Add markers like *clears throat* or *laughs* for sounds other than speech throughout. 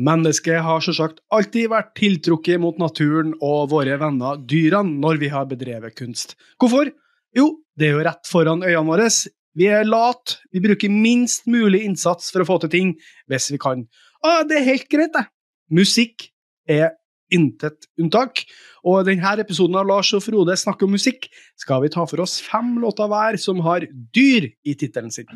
Mennesket har selvsagt alltid vært tiltrukket mot naturen og våre venner dyrene når vi har bedrevet kunst. Hvorfor? Jo, det er jo rett foran øynene våre. Vi er late, vi bruker minst mulig innsats for å få til ting, hvis vi kan. Og det er helt greit, det. Musikk er intet unntak. Og i denne episoden av Lars og Frode snakker om musikk, skal vi ta for oss fem låter hver som har dyr i tittelen sin.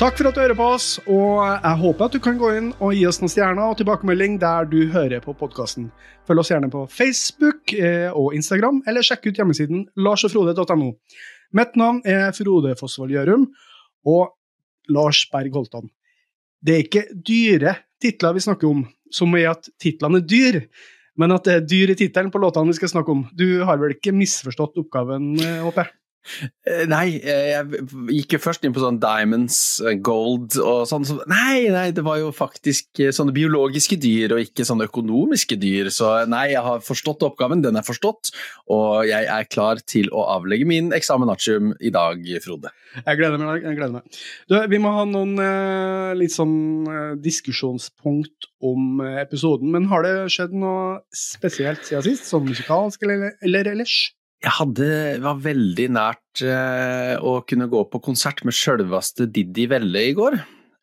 Takk for at du hører på oss, og jeg håper at du kan gå inn og gi oss noen stjerner og tilbakemelding der du hører på podkasten. Følg oss gjerne på Facebook eh, og Instagram, eller sjekk ut hjemmesiden larsogfrode.no. Mitt navn er Frode Fosvold Gjørum, og Lars Berg Holtan. Det er ikke dyre titler vi snakker om, som i at titlene er dyr, men at det er dyr i tittelen på låtene vi skal snakke om. Du har vel ikke misforstått oppgaven, eh, håper jeg? Eh, nei, eh, jeg gikk jo først inn på sånn diamonds, eh, gold og sånn. Så nei, nei, det var jo faktisk sånne biologiske dyr og ikke sånne økonomiske dyr. Så nei, jeg har forstått oppgaven, den er forstått, og jeg er klar til å avlegge min examen i dag, Frode. Jeg gleder meg. jeg gleder meg. Du, vi må ha noen litt sånn diskusjonspunkt om episoden, men har det skjedd noe spesielt siden sist? Sånn musikalsk eller, eller ellers? Jeg hadde, var veldig nært eh, å kunne gå på konsert med sjølveste Diddy Velle i går.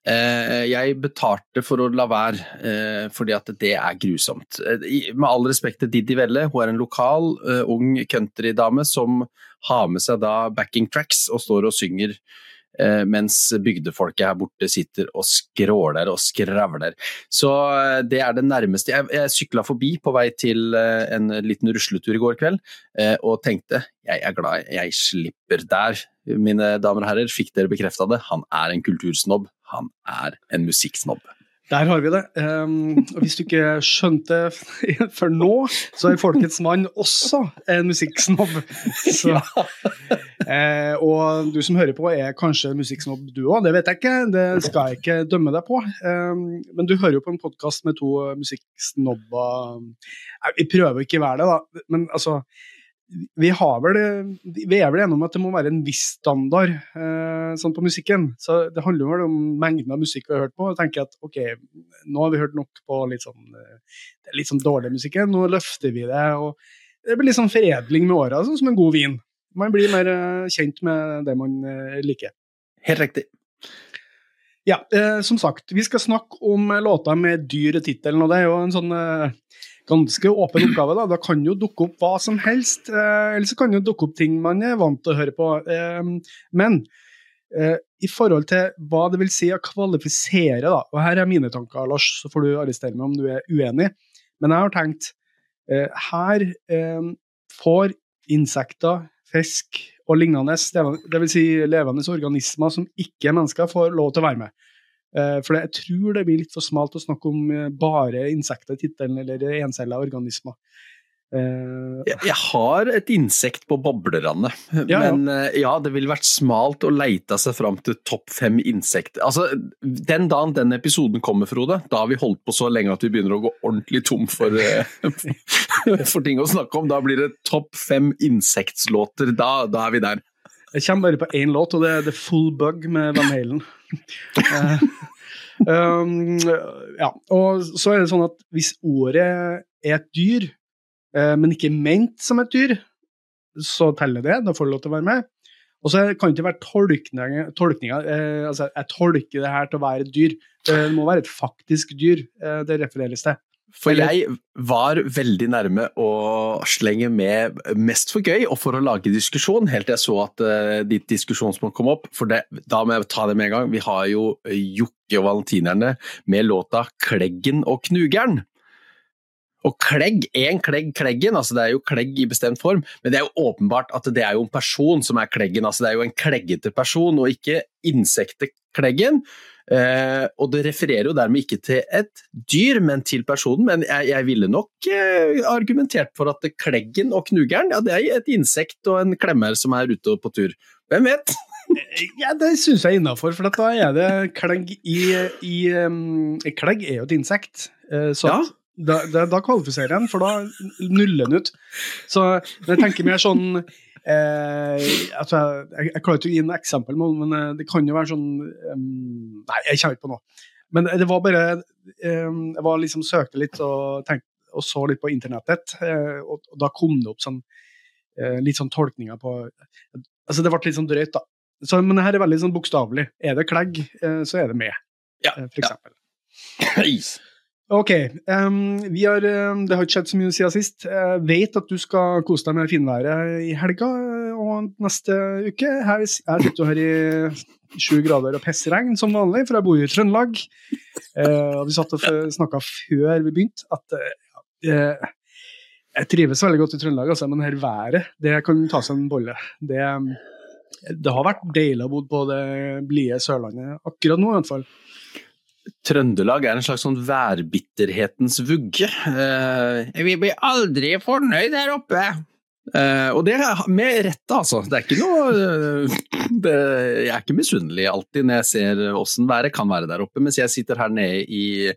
Eh, jeg betalte for å la være, eh, fordi at det er grusomt. Eh, med all respekt til Diddy Velle, hun er en lokal, eh, ung countrydame som har med seg da backing tracks og står og synger mens bygdefolket her borte sitter og skråler og skravler. Så eh, det er det nærmeste. Jeg, jeg sykla forbi på vei til eh, en liten rusletur i går kveld, og tenkte jeg er glad jeg slipper der. Mine damer og herrer, fikk dere bekrefta det, han er en kultursnobb. Han er en musikksnobb. Der har vi det. Um, og hvis du ikke skjønte *laughs* for nå, så er Folkets mann også en musikksnobb. *laughs* Så, uh, og du som hører på er kanskje musikksnobb du òg, det vet jeg ikke. Det skal jeg ikke dømme deg på. Um, men du hører jo på en podkast med to musikksnobber. Vi prøver ikke å være det, da. Men altså vi, vel, vi, er vel enige om at det må være en viss standard eh, sånn på musikken. Så det handler vel om mengden av musikk vi har hørt på. Og tenker at ok, nå har vi hørt nok på litt sånn, eh, litt sånn dårlig musikk, nå løfter vi det. og Det blir litt sånn foredling med åra, sånn som en god vin. Man blir mer eh, kjent med det man eh, liker. Helt riktig. Ja, eh, som sagt, vi skal snakke om låter med dyr i tittelen, og det er jo en sånn eh, ganske åpen oppgave. Da. da kan jo dukke opp hva som helst, eh, eller så kan jo dukke opp ting man er vant til å høre på. Eh, men eh, i forhold til hva det vil si å kvalifisere, da, og her er mine tanker, Lars, så får du arrestere meg om du er uenig, men jeg har tenkt eh, her eh, får insekter, fisk og lignende, dvs. Si levende organismer som ikke er mennesker, får lov til å være med. Eh, for jeg tror det blir litt for smalt å snakke om eh, bare insekter i tittelen, eller encella organismer. Uh, jeg, har et insekt på boblerandet, ja, men ja. ja. det ville vært smalt å leite seg fram til topp fem insekter. Altså, Den dagen den episoden kommer, Frode, da har vi holdt på så lenge at vi begynner å gå ordentlig tom for, *laughs* for ting å snakke om. Da blir det topp fem insektslåter. Da, da er vi der. Jeg kommer bare på én låt, og det er The Full Bug med Van Halen. *laughs* um, ja, og så er det sånn at hvis ordet er et dyr, uh, men ikke ment som et dyr, så teller det. Da får du lov til å være med. Og så kan det ikke være tolkninger. tolkninger uh, altså, jeg tolker det her til å være et dyr. Det må være et faktisk dyr det refereres til. For jeg var veldig nærme å slenge med mest for gøy og for å lage diskusjon, helt til jeg så at uh, ditt diskusjonsmål kom opp. For det, da må jeg ta det med en gang. Vi har jo Jokke og Valentinerne med låta 'Kleggen og knugeren'. Og klegg, én klegg, kleggen, altså det er jo klegg i bestemt form, men det er jo åpenbart at det er jo en person som er kleggen. altså Det er jo en kleggete person, og ikke insektet kleggen. Eh, og det refererer jo dermed ikke til et dyr, men til personen. Men jeg, jeg ville nok eh, argumentert for at kleggen og knugeren ja, det er et insekt og en klemmer som er ute på tur. Hvem vet? *laughs* ja, det syns jeg er innafor, for da er det klegg i, i um, Klegg er jo et insekt. Eh, så ja. Da, da, da kvalifiserer han, for da nuller den ut. Så jeg tenker mer sånn eh, altså, jeg, jeg, klarer ikke å gi noe eksempel, men eh, det kan jo være sånn um, Nei, jeg kommer ikke på noe. Men det var bare um, Jeg var liksom søkte litt og, tenkte, og så litt på internettet, eh, og, og, da kom det opp sånn eh, litt sånn tolkninger på Altså, det ble litt sånn drøyt, da. Så, men det her er veldig sånn bokstavelig. Er det klegg, eh, så er det med, ja, for eksempel. Ja. Ok. Um, har, det har ikke skjedd så mye siden sist. Jeg vet at du skal kose deg med finværet i helga og neste uke. Her, jeg sitter her i sju grader og pissregn som vanlig, for jeg bor jo i Trøndelag. Uh, vi satt og snakka før vi begynte at uh, jeg trives veldig godt i Trøndelag, altså, men her været det kan ta seg en bolle. Det, det har vært deilig å bo på det blide Sørlandet akkurat nå, i hvert fall. Trøndelag er en slags sånn værbitterhetens vugge. Eh, vi blir aldri fornøyd her oppe. Eh, og det er med rette, altså. Det er ikke noe eh, det, Jeg er ikke misunnelig alltid når jeg ser åssen været kan være der oppe, mens jeg sitter her nede i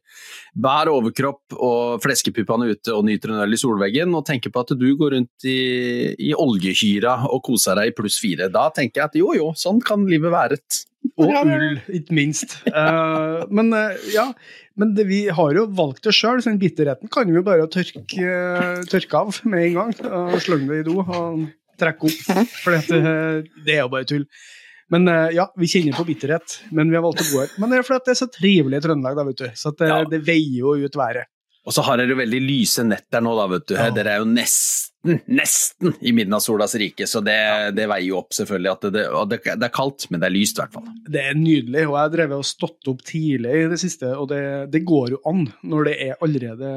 bær overkropp og fleskepuppene ute og nyter en øl i solveggen og tenker på at du går rundt i, i oljehyra og koser deg i pluss fire. Da tenker jeg at jo jo, sånn kan livet være. Og ull, ikke minst. Uh, men uh, ja, men det, vi har jo valgt det sjøl, så den bitterheten kan vi jo bare tørke, uh, tørke av med en gang. og Slenge det i do og trekke opp, for det, det er jo bare tull. Men ja, vi kjenner på bitterhet, men vi har valgt å gå her. Men det er fordi det er så trivelig i Trøndelag, da, vet du. Så det, ja. det veier jo ut været. Og så har dere veldig lyse netter nå, da, vet du. Ja. Dere er jo nesten, nesten i midnattssolas rike, så det, ja. det, veier jo opp selvfølgelig at det, det, det, er kaldt, men det er lyst i hvert fall. Det er nydelig, og jeg har drevet og stått opp tidlig i det siste, og det, går jo an når det er allerede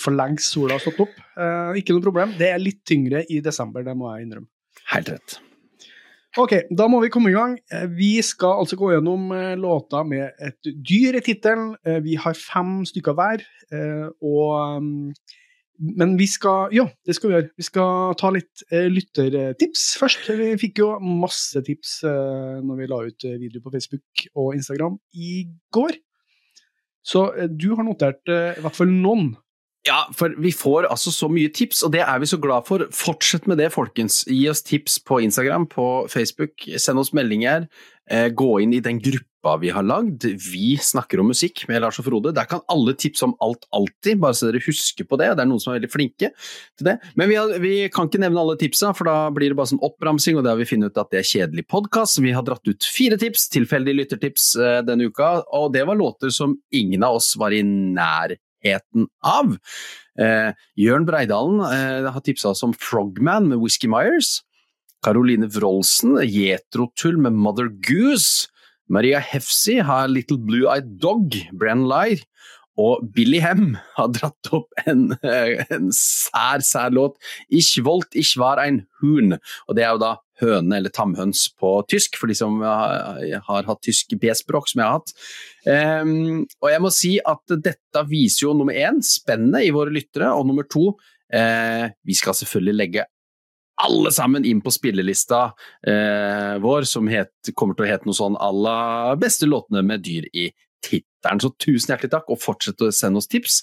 for lengst sola har stått opp. Eh, ikke noe problem. Det er litt tyngre i desember, det må jeg innrømme. Helt rett. Ok, da må vi komme i gang. Eh, vi skal altså gå gjennom låta med et dyr i tittelen. Eh, vi har fem stykker hver. Og mm, Men vi skal Ja, det skal vi gjøre. Vi skal ta litt lyttertips først. Vi fikk jo masse tips når vi la ut video på Facebook og Instagram i går. Så du har notert i hvert fall noen. Ja, for vi får altså så mye tips, og det er vi så glad for. Fortsett med det, folkens. Gi oss tips på Instagram, på Facebook. Send oss meldinger. Eh, gå inn i den gruppa vi har lagd. Vi snakker om musikk med Lars og Frode. Der kan alle tipse om alt alltid, bare så dere husker på det. Det er noen som er veldig flinke til det. Men vi, har, vi kan ikke nevne alle tipsa, for da blir det bare sånn oppramsing, og det har vi funnet ut at det er kjedelig podkast. Vi har dratt ut fire tips, tilfeldige lyttertips eh, denne uka, og det var låter som ingen av oss var i nær heten av. Eh, Jørn Breidalen eh, har tipsa oss om Frogman med Whisky Myers. Caroline Wroldsen, Jetrotull med Mother Goose. Maria Hefsi har Little Blue Eyed Dog, Brenn Lier. Og Billy Hem har dratt opp en, en sær, sær låt. Ich wollt, ich war ein Huhn. Og det er jo da høne eller tamhøns på tysk, for de som har, har hatt tysk B-språk, som jeg har hatt. Um, og jeg må si at dette viser jo nummer én spennet i våre lyttere, og nummer to uh, vi skal selvfølgelig legge alle sammen inn på spillelista eh, vår, som het, kommer til å hete noe sånn à la beste låtene med dyr i tittelen. Så tusen hjertelig takk, og fortsett å sende oss tips.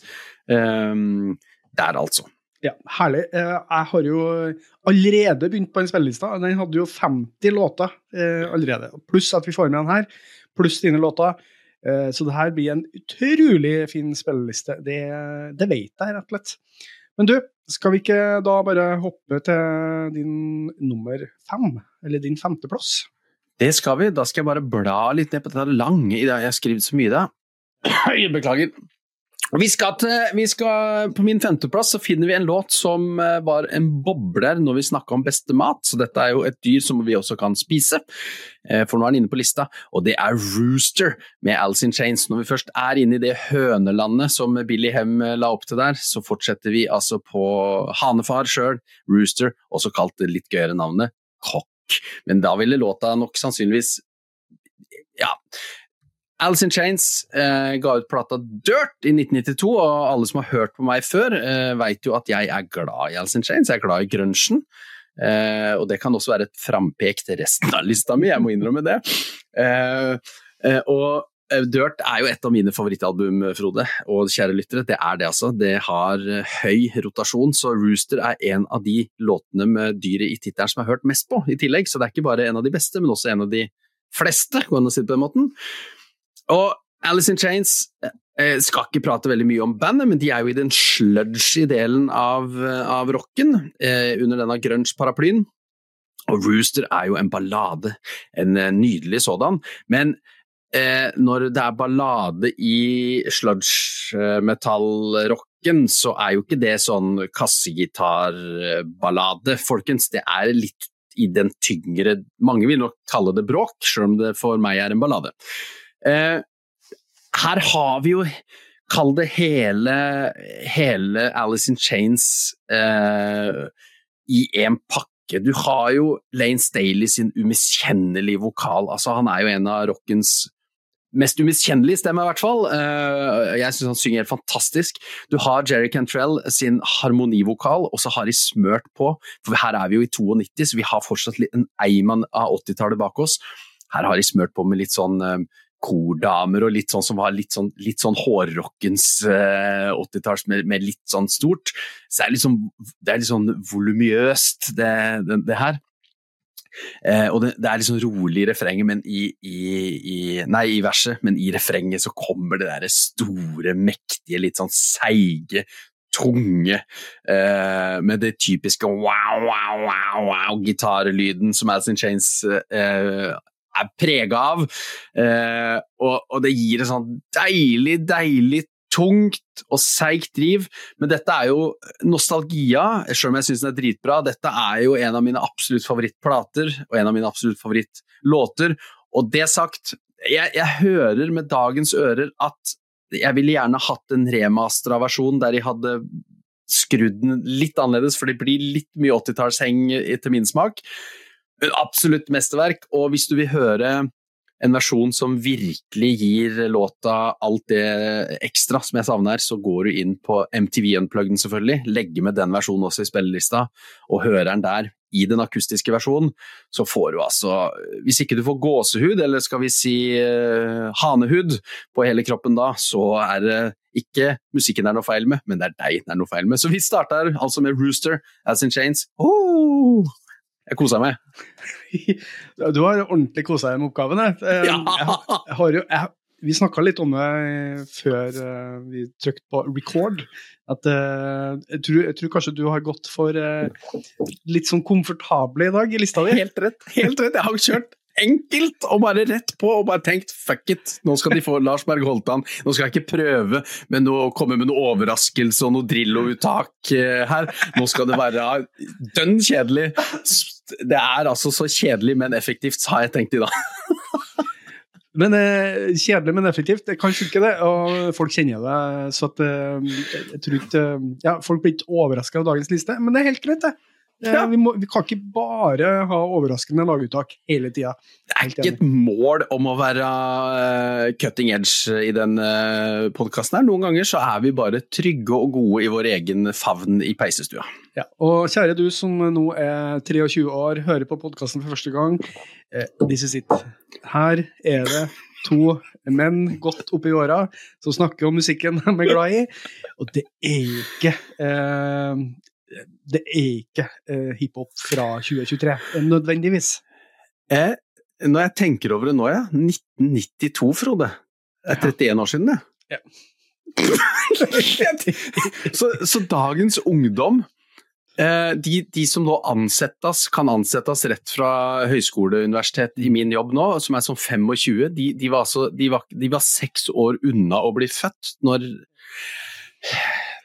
Um, der, altså. Ja, Herlig. Eh, jeg har jo allerede begynt på den spillelista. Den hadde jo 50 låter eh, allerede. Pluss at vi får med den her. Pluss dine låter. Eh, så det her blir en utrolig fin spilleliste. Det, det vet jeg, rett og slett. Men du, skal vi ikke da bare hoppe til din nummer fem? Eller din femteplass? Det skal vi. Da skal jeg bare bla litt ned på dette lange i det jeg har skrevet så mye i dag. Beklager. Vi skal, til, vi skal, på min femteplass så finner vi en låt som eh, var en bobler når vi snakka om beste mat, så dette er jo et dyr som vi også kan spise, eh, for nå er den inne på lista, og det er Rooster med Alice in Chains. Når vi først er inne i det hønelandet som Billy Hem eh, la opp til der, så fortsetter vi altså på hanefar sjøl, Rooster, også kalt det litt gøyere navnet Kokk. Men da ville låta nok sannsynligvis ja, Alice in Chains eh, ga ut plata Dirt i 1992, og alle som har hørt på meg før, eh, vet jo at jeg er glad i Alice in Chains. Jeg er glad i grunchen. Eh, og det kan også være et frampek til resten av lista mi, jeg må innrømme det. Eh, eh, og Dirt er jo et av mine favorittalbum, Frode, og kjære lyttere, det er det altså. Det har høy rotasjon, så Rooster er en av de låtene med dyret i tittelen som jeg har hørt mest på, i tillegg. Så det er ikke bare en av de beste, men også en av de fleste, går an å si det på den måten. Og Alice in Chains jeg skal ikke prate veldig mye om bandet, men de er jo i den sludgy delen av, av rocken, eh, under denne grunge-paraplyen. Og Rooster er jo en ballade, en nydelig sådan. Men eh, når det er ballade i sludge-metallrocken, så er jo ikke det sånn kassegitarballade, folkens. Det er litt i den tyngre Mange vil nok kalle det bråk, selv om det for meg er en ballade. Eh, her har vi jo Kall det hele, hele Alice in Chains eh, i én pakke. Du har jo Lane Staley sin umiskjennelige vokal. altså Han er jo en av rockens mest umiskjennelige stemme, i hvert fall. Uh, jeg syns han synger helt fantastisk. Du har Jerry Cantrell sin harmonivokal, og så har de smørt på, for her er vi jo i 92, så vi har fortsatt en eimann av 80-tallet bak oss. Her har de smørt på med litt sånn uh, kordamer og litt sånn som var litt sånn, litt sånn hårrockens uh, 80-talls med, med, litt sånn stort. Så det er litt sånn, det sånn volumiøst, det, det, det her. Eh, og det, det, er sånn rolig i refrenget, men i, i, i, Nei, i verset, men i refrenget så kommer det derre store, mektige, litt sånn seige, tunge eh, Med det typiske wow, wow, wow, wow gitarlyden som Alice in Chains eh, er prega av. Eh, og, og, det gir et sånn deilig, deilig tungt og seigt driv, men dette er jo nostalgia, selv om jeg syns den er dritbra. Dette er jo en av mine absolutt favorittplater og en av mine absolutt favorittlåter. Og det sagt, jeg, jeg hører med dagens ører at jeg ville gjerne hatt en remastera versjon der de hadde skrudd den litt annerledes, for det blir litt mye 80-tallsheng til min smak. Absolutt mesterverk, og hvis du vil høre en versjon som virkelig gir låta alt det ekstra som jeg savner, så går du inn på MTV Unplugged, selvfølgelig, legger med den versjonen også i spillelista, og hører den der i den akustiske versjonen, så får du altså Hvis ikke du får gåsehud, eller skal vi si uh, hanehud på hele kroppen da, så er det ikke musikken det er noe feil med, men det er deg det er noe feil med. Så vi starter altså med Rooster, As in Chains. Oh! Jeg kosa meg. *laughs* Du har ordentlig kosa deg med oppgaven. Jeg, *laughs* ja. jeg, jeg har jo, jeg, vi snakka litt om det før uh, vi trykte på record. At jeg, tror, jeg, tror, kanskje du har gått for litt sånn komfortable i dag i lista di. Helt rett. helt rett. Jeg har kjørt enkelt og bare rett på og bare tenkt fuck it, nå skal de få *laughs* Lars Berg Holtan. Nå skal jeg ikke prøve med noe, komme med noe overraskelse og noe Drillo-uttak her. Nå skal det være dønn kjedelig. Det er altså så kjedelig, men effektivt, har jeg tenkt i dag. *laughs* Men eh, Kjedelig, men effektivt. Det kan ikke det. Og folk kjenner det. Så at, eh, jeg tror ikke ja, Folk blir ikke overraska av dagens liste, men det er helt greit, det. Ja. Vi, må, vi, kan ikke bare ha overraskende laguttak hele tida. Det er ikke et mål om å være uh, cutting edge i den uh, podkasten her. Noen ganger så er vi bare trygge og gode i vår egen favn i peisestua. Ja, og kjære du som nå er 23 år, hører på podkasten for første gang. This is it. Her er det to menn godt oppi åra som snakker om musikken de er glad i. Og det er ikke eh, det er ikke eh, hiphop fra 2023, nødvendigvis. Jeg, når jeg tenker over det nå, ja. 1992, Frode. Det er 31 år siden, det. Ja. *laughs* så, så, dagens ungdom eh, de, de, som nå ansettes, kan ansettes rett fra høyskoleuniversitet i min jobb nå, som er som 25, de, de, var, altså, de, var, de var seks år unna å bli født når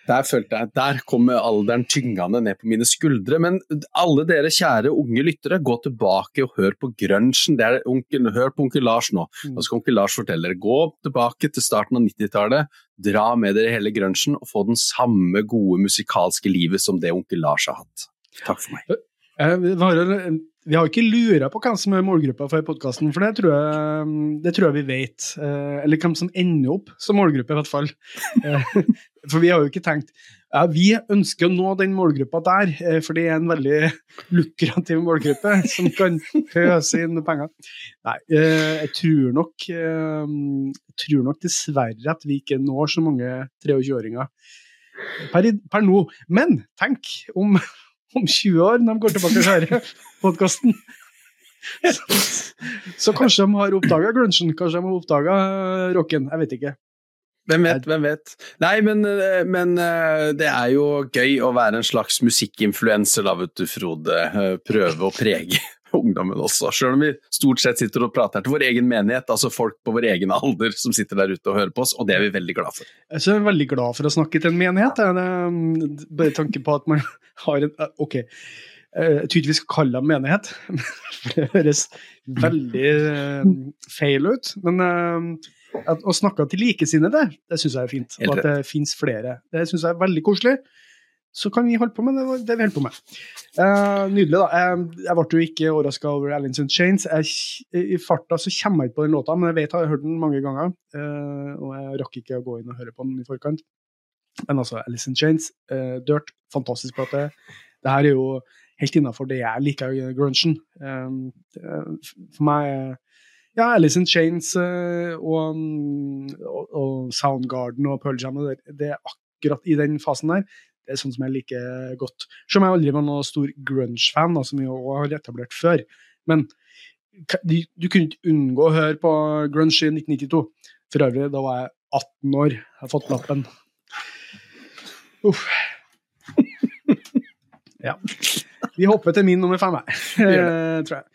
der følte jeg der kom alderen tyngende ned på mine skuldre. Men alle dere kjære unge lyttere, gå tilbake og hør på grunchen. Hør på onkel Lars nå. Mm. Nå skal onkel Lars fortelle dere. Gå tilbake til starten av 90-tallet, dra med dere hele grunchen og få den samme gode musikalske livet som det onkel Lars har hatt. Takk for meg. Eh, vi har ikke lura på hvem som er målgruppa for podkasten, for det tror, jeg, det tror jeg vi vet. Eh, eller hvem som ender opp som målgruppe, i hvert fall. Eh, *laughs* for vi har jo ikke tenkt ja, Vi ønsker å nå den målgruppa der, eh, for det er en veldig lukrativ målgruppe som kan pøse inn penger. Nei, jeg tror nok, jeg tror nok dessverre at vi ikke når så mange 23-åringer per, per nå. Men tenk om om 20 år, når de går tilbake og hører podkasten. *laughs* Så, så, kanskje de har oppdaga grunchen, kanskje de har oppdaga rocken. Jeg vet ikke. Hvem vet, hvem vet. Nei, men, eh, men, eh, det er jo gøy å være en slags musikkinfluenser, da, vet du, Frode. Eh, prøve å prege *laughs* ungdommen også. Selv om vi stort sett sitter og prater til vår egen menighet, altså folk på vår egen alder som sitter der ute og hører på oss, og det er vi veldig glad for. Jeg er veldig glad for å snakke til en menighet. Det bare tanke på at man *laughs* har en eh, Ok, eh, jeg tror ikke vi skal kalle dem menighet, *laughs* for det høres veldig eh, feil ut. Men å snakke til likesinnede, det syns jeg er fint. Og at det fins flere. Det syns jeg er veldig koselig så kan vi holde på med det, det vi holder på med. Uh, nydelig, da. Uh, jeg ble jo ikke overraska over Alice in Chains. Jeg, I farta så kommer jeg ikke på den låta, men jeg vet jeg har hørt den mange ganger. Uh, og jeg rakk ikke å gå inn og høre på den i forkant. Men altså, Alice in Chains, Dirt, fantastisk plate. Det her er jo helt innafor det jeg liker grunchen. for meg ja, Alice in Chains og, og, og Soundgarden og Pearl Jam, det, det er akkurat i den fasen der det er sånn som jeg liker godt. Selv om jeg aldri var noen stor grunge-fan, som vi også har etablert før. Men du, du, kunne ikke unngå å høre på grunge i 1992. For øvrig, da var jeg 18 år. Jeg har fått lappen. Uff. *laughs* ja. Vi hopper til min nummer fem, her, *laughs* tror jeg.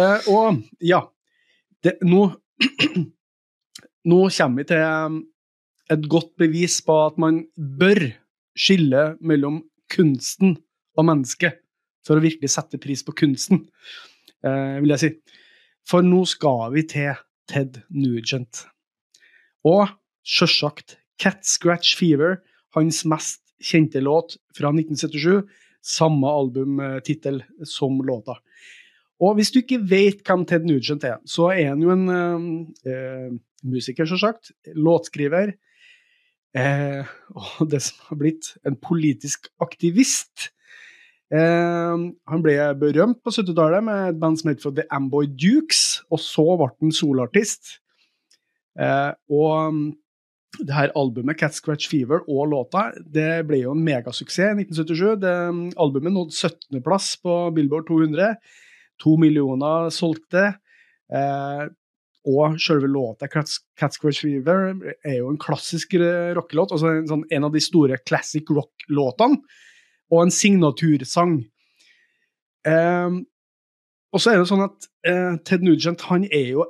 Eh, og ja, det, nå, *clears throat* nå kommer vi til et godt bevis på at man bør skille mellom kunsten og mennesket, for å virkelig sette pris på kunsten, eh, vil jeg si. For nå skal vi til Ted Nugent. Og sjølsagt Cat Scratch Fever, hans mest kjente låt fra 1977. Samme albumtittel som låta. Og hvis du ikke vet hvem Ted Nugent er, så er han jo en eh, eh musiker, selvsagt. Låtskriver Eh, og det som har blitt en politisk aktivist. Eh, han ble berømt på 70-tallet med et band som het The Amboy Dukes, og så ble han soloartist. Eh, og det her albumet, Cat Scratch Fever, og låta, det ble jo en megasuksess i 1977. Det, albumet nådde 17.-plass på Billboard 200. To millioner solgte. Eh, og selve låta Cat Scratch Fever er jo en klassisk rockelåt. Altså en, sånn, en, av de store classic rock-låtene. Og en signatursang. Eh, og så er det sånn at eh, Ted Nugent han er jo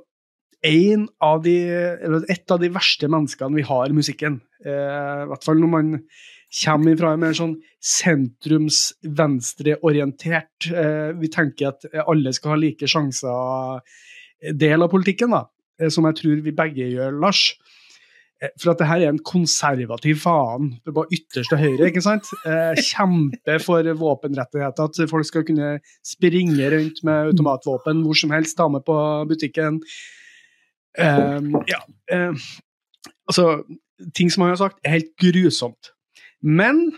en av de, et av de verste menneskene vi har i musikken. Eh, I hvert fall når man kommer fra en mer sånn sentrums venstreorientert uh, Vi tenker at alle skal ha like sjanser del av politikken, da, eh, som jeg tror vi begge gjør, Lars. Eh, for at det her er en konservativ faen på ytterste høyre. ikke sant? Eh, kjempe for våpenrettigheter, at folk skal kunne springe rundt med automatvåpen hvor som helst, ta med på butikken. Um, ja, um, altså Ting som han har sagt, er helt grusomt. Men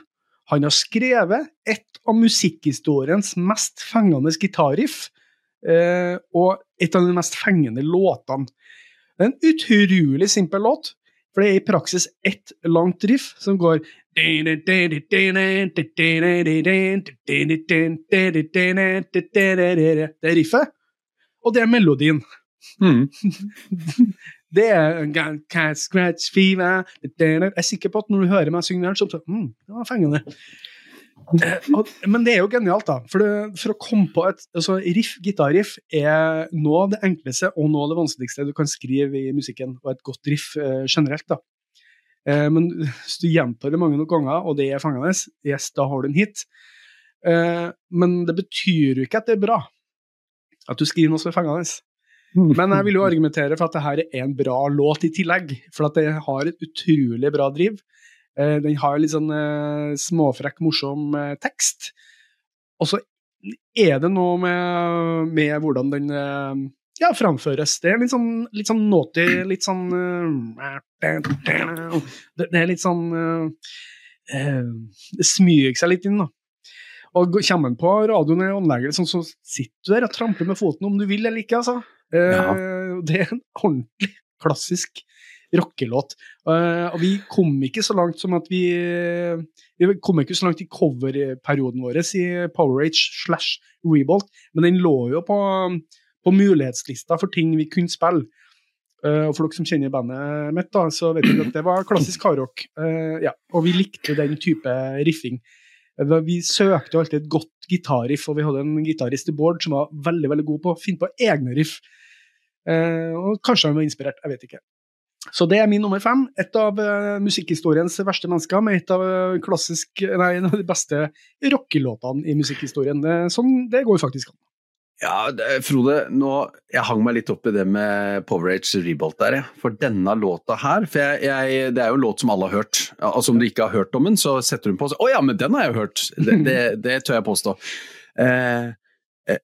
han har skrevet et av musikkhistoriens mest fengende gitarriff Eh, og et av de mest fengende låtene. Det er en utrolig simpel låt, for det er i praksis ett langt riff som går Det er riffet, og det er melodien. Mm. *laughs* det er Cat Scratch Fever Jeg er sikker på at når du hører meg synge den, så mm, det var fengende. Eh, men det er jo genialt, da. For, det, for å komme på et altså riff, gitarriff, er av det enkleste og noe av det vanskeligste du kan skrive i musikken. Og et godt riff eh, generelt, da. Eh, men hvis du gjentar det mange nok ganger, og det er fengende, yes, da har du en hit. Eh, men det betyr jo ikke at det er bra at du skriver noe som er fengende. Men jeg vil jo argumentere for at det her er en bra låt i tillegg, for at det har et utrolig bra driv. Eh, den har litt sånn eh, småfrekk, morsom eh, tekst. Og så er det noe med, med hvordan den ja, framføres. Det er litt sånn, litt sånn naughty, litt sånn det, er litt sånn Det smyger seg litt inn, da. Og kommer han på radioen i anlegget, sånn, så sitter du der og tramper med foten om du vil eller ikke, altså. Ja. Det er en ordentlig klassisk rockelåt. og vi kom ikke så langt som at vi Vi kom ikke så langt i coverperioden vår i Power Age slash Rebolt, men den lå jo på på mulighetslista for ting vi kunne spille. Uh, og For dere som kjenner bandet mitt, da, så vet dere at det var klassisk hardrock. Ja, og vi likte den type riffing. Uh, vi søkte alltid et godt gitarriff, og vi hadde en gitarist i Bård som var veldig veldig god på å finne på egne riff. og Kanskje han var inspirert, jeg vet ikke. Så det er min nummer fem. Et av musikkhistoriens verste mennesker, med et av klassisk, nei, en *laughs* av de beste rockelåtene i musikkhistorien. Det, sånn, det går faktisk an. Ja, Frode, nå, jeg hang meg litt opp i det med Powerage Rebolt der, jeg. For denne låta her for jeg, jeg, Det er jo en låt som alle har hørt. Altså Om du ikke har hørt om den, så setter du den på og 'Å ja, men den har jeg hørt'. Det, *laughs* det, det tør jeg påstå. Eh, eh,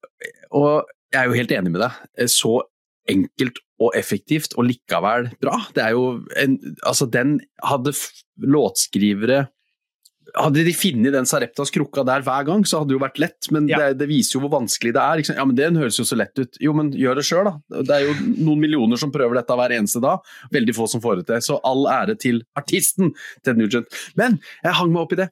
og jeg er jo helt enig med deg. Eh, så enkelt og effektivt, og likevel bra. Det er jo en Altså, den hadde låtskrivere hadde de funnet den Sareptas krukka der hver gang, så hadde det jo vært lett. Men ja. det, det, viser jo hvor vanskelig det er. Ja, men Den høres jo så lett ut. Jo, men gjør det sjøl, da. Det er jo noen millioner som prøver dette hver eneste dag. Veldig få som får det til. Så all ære til artisten Ted Nugent. Men jeg hang meg opp i det.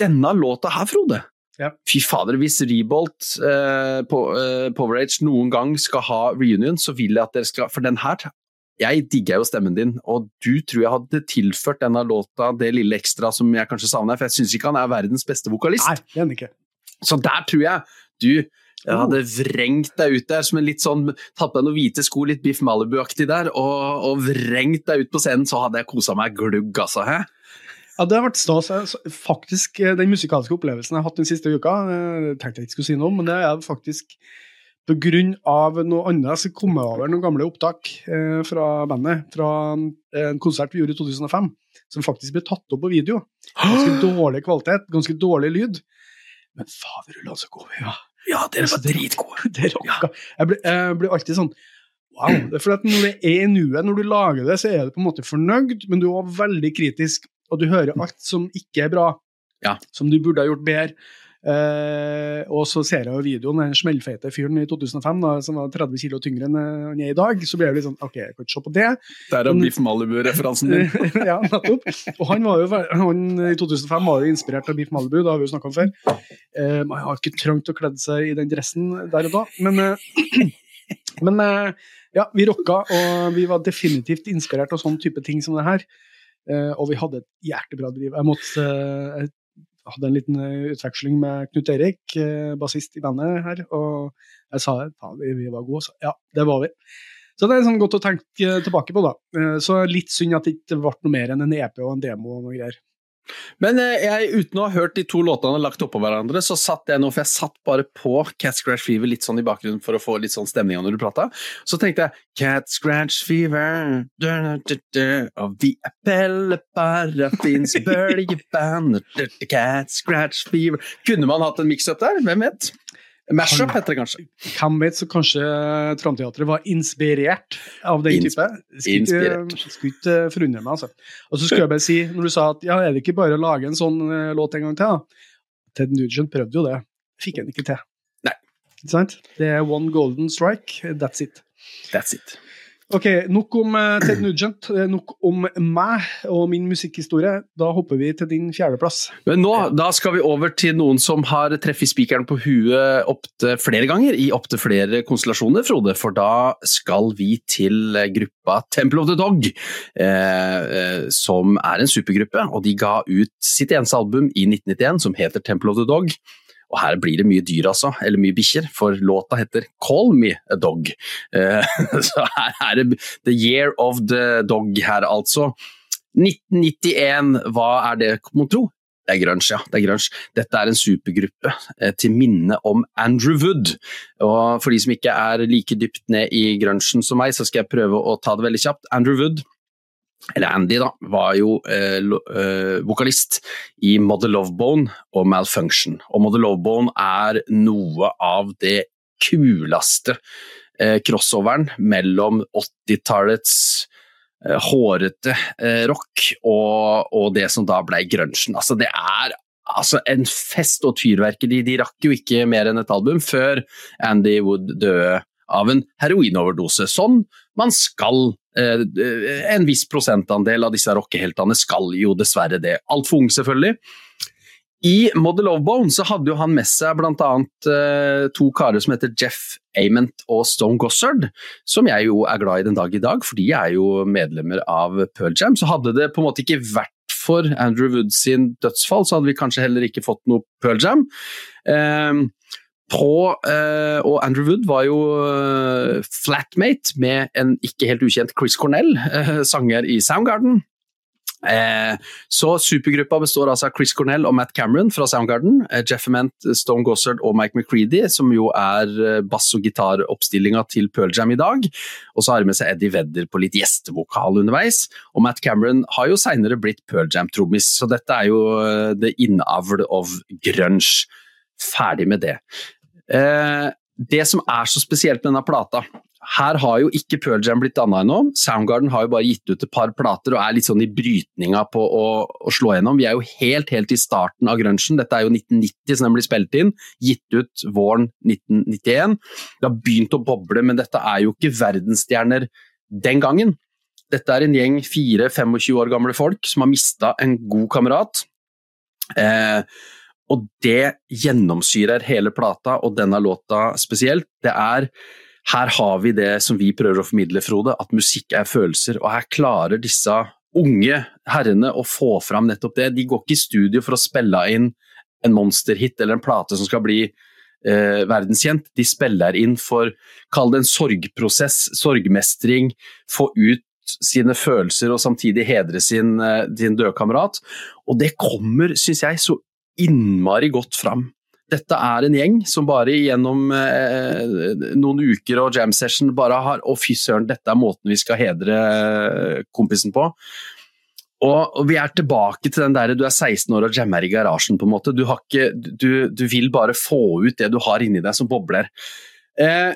Denne låta her, Frode. Ja. Fy fader, hvis Rebolt eh, på, eh, Powerage noen gang skal ha reunion, så vil jeg at dere skal For den her jeg digger jo stemmen din, og du tror jeg hadde tilført denne låta det lille ekstra som jeg kanskje savner, for jeg syns ikke han er verdens beste vokalist. Nei, det er han ikke. Så der tror jeg du jeg hadde vrengt deg ut der som en litt sånn Tatt på deg noen hvite sko, litt Biff Malibu-aktig der, og, og, vrengt deg ut på scenen, så hadde jeg kosa meg glugg, altså. Hæ? Ja, det har vært stas. Faktisk, eh, Den musikalske opplevelsen jeg har hatt den siste uka, eh, tenkte jeg ikke skulle si noe om, men det er faktisk Pga. noe annet så kom jeg over noen gamle opptak eh, fra bandet. Fra eh, en konsert vi gjorde i 2005, som faktisk ble tatt opp på video. Ganske *gasps* dårlig kvalitet, ganske dårlig lyd. Men faderullan, så gode vi var. Ja, dere var dritgode. Det rocka. Jeg blir, jeg blir alltid sånn Wow. Det er fordi at Når det er i nuet, når du lager det, så er du på en måte fornøyd, men du er også veldig kritisk, og du hører alt som ikke er bra, ja. som du burde ha gjort bedre. Uh, og så ser jeg jo videoen, den smellfeite fyren i 2005 da, som var 30 kg tyngre enn han er i dag. Så blir jeg litt sånn OK, jeg kan ikke se på det. Der er Biff Malibu-referansen din. *laughs* ja, nettopp. Og han, var jo, han i 2005 var jo inspirert av Biff Malibu, det har vi jo snakka om før. Eh, man har ikke trengt å kle seg i den dressen der og da, men, eh, *clears throat* men ja, vi rocka, og vi var definitivt inspirert av sånn type ting som det her. og vi hadde et hjertebra driv. Jeg måtte hadde en liten eh, utveksling med Knut Erik, eh, bassist i bandet her, og jeg sa at vi, var gode. Så ja, det var vi. Så det er sånn godt å tenke tilbake på, da. Eh, så litt synd at det ikke ble noe mer enn en EP og en demo og noe greier. Men eh, jeg, uten å ha hørt de to låtene lagt oppå hverandre, så satt jeg nå, for jeg satt bare på Cat Scratch Fever litt sånn i bakgrunnen for å få litt sånn stemning når du prata. Så tenkte jeg Cat Scratch Fever da, da, da, Og vi er Pelle Parafins *laughs* bølgeband Cat Scratch Fever Kunne man hatt en mix-up der? Hvem vet? Mashup heter det kanskje. Hvem vet, så kanskje Tramteatret var inspirert av den type. Skulle ikke forundre meg, altså. Og så skulle jeg bare si, når du sa at ja, er det ikke bare å lage en sånn uh, låt en gang til, da? Ted Nugent prøvde jo det. Fikk han ikke til. Nei. Ikke sant? Det er one golden strike. That's it. That's it. Ok, Nok om uh, Ted Nugent, eh, nok om meg og min musikkhistorie. Da hopper vi til din fjerdeplass. Men nå, Da skal vi over til noen som har treffet spikeren på huet opptil flere ganger, i opptil flere konstellasjoner, Frode. For da skal vi til gruppa Temple of the Dog, eh, eh, som er en supergruppe. Og de ga ut sitt eneste album i 1991 som heter Temple of the Dog. Og her blir det mye dyr, altså. Eller mye bikkjer, for låta heter Call Me a Dog. Uh, *laughs* så her er det The Year of the Dog her, altså. 1991, hva er det, mon tro? Det er grunge, ja. Det er grunge. Dette er en supergruppe eh, til minne om Andrew Wood. Og for de som ikke er like dypt ned i grunchen som meg, så skal jeg prøve å ta det veldig kjapt. Andrew Wood eller Andy, da, var jo eh, eh, vokalist i Mother Lovebone og Malfunction. Og Mother Lovebone er noe av det kuleste eh, crossoveren mellom 80-tallets eh, hårete eh, rock og, og, det som da ble grunchen. Altså, det er altså, en fest og tyrverkeri. De rakk jo ikke mer enn et album før Andy Wood døde av en heroinoverdose. Sånn man skal En viss prosentandel av disse rockeheltene skal jo dessverre det. Altfor ung, selvfølgelig. I Model of Bone så hadde jo han med seg bl.a. Eh, to karer som heter Jeff Ament og Stone Gossard, som jeg jo er glad i den dag i dag, for de er jo medlemmer av Pearl Jam. Så hadde det på en måte ikke vært for Andrew Wood sin dødsfall, så hadde vi kanskje heller ikke fått noe Pearl Jam. Eh, på, uh, og Andrew Wood var jo uh, flatmate med en ikke helt ukjent Chris Cornell, uh, sanger i Soundgarden. så supergruppa består altså av Chris Cornell og Matt Cameron fra Soundgarden, Jeff Ament, Stone Gossard og Mike McCready, som jo er bass- og gitaroppstillinga til Pearl Jam i dag. Og så har de med seg Eddie Vedder på litt gjestevokal underveis. Og Matt Cameron har jo seinere blitt Pearl Jam-trommis, så dette er jo the innavl of grunge. Ferdig med det. Eh, det som er så spesielt med denne plata her har jo ikke Pearl Jam blitt danna ennå. Soundgarden har jo bare gitt ut et par plater og er litt sånn i brytninga på å, å slå gjennom. Vi er jo helt, helt i starten av grunchen. Dette er jo 1990 som den blir spilt inn. Gitt ut våren 1991. Det har begynt å boble, men dette er jo ikke verdensstjerner den gangen. Dette er en gjeng 4-25 år gamle folk som har mista en god kamerat. Eh, og det gjennomsyrer hele plata, og denne låta spesielt. Det er Her har vi det som vi prøver å formidle, Frode, at musikk er følelser. Og her klarer disse unge herrene å få fram nettopp det. De går ikke i studio for å spille inn en monsterhit eller en plate som skal bli eh, verdenskjent. De spiller inn for, kall det en sorgprosess, sorgmestring, få ut sine følelser og samtidig hedre sin, eh, sin døde kamerat. Og det kommer, syns jeg, så innmari godt fram. Dette er en gjeng som bare gjennom eh, noen uker og jam session bare har Å, fy søren, dette er måten vi skal hedre eh, kompisen på. Og, og, vi er tilbake til den der du er 16 år og jammer i garasjen, på en måte. Du, ikke, du, du vil bare få ut det du har inni deg som bobler. Eh,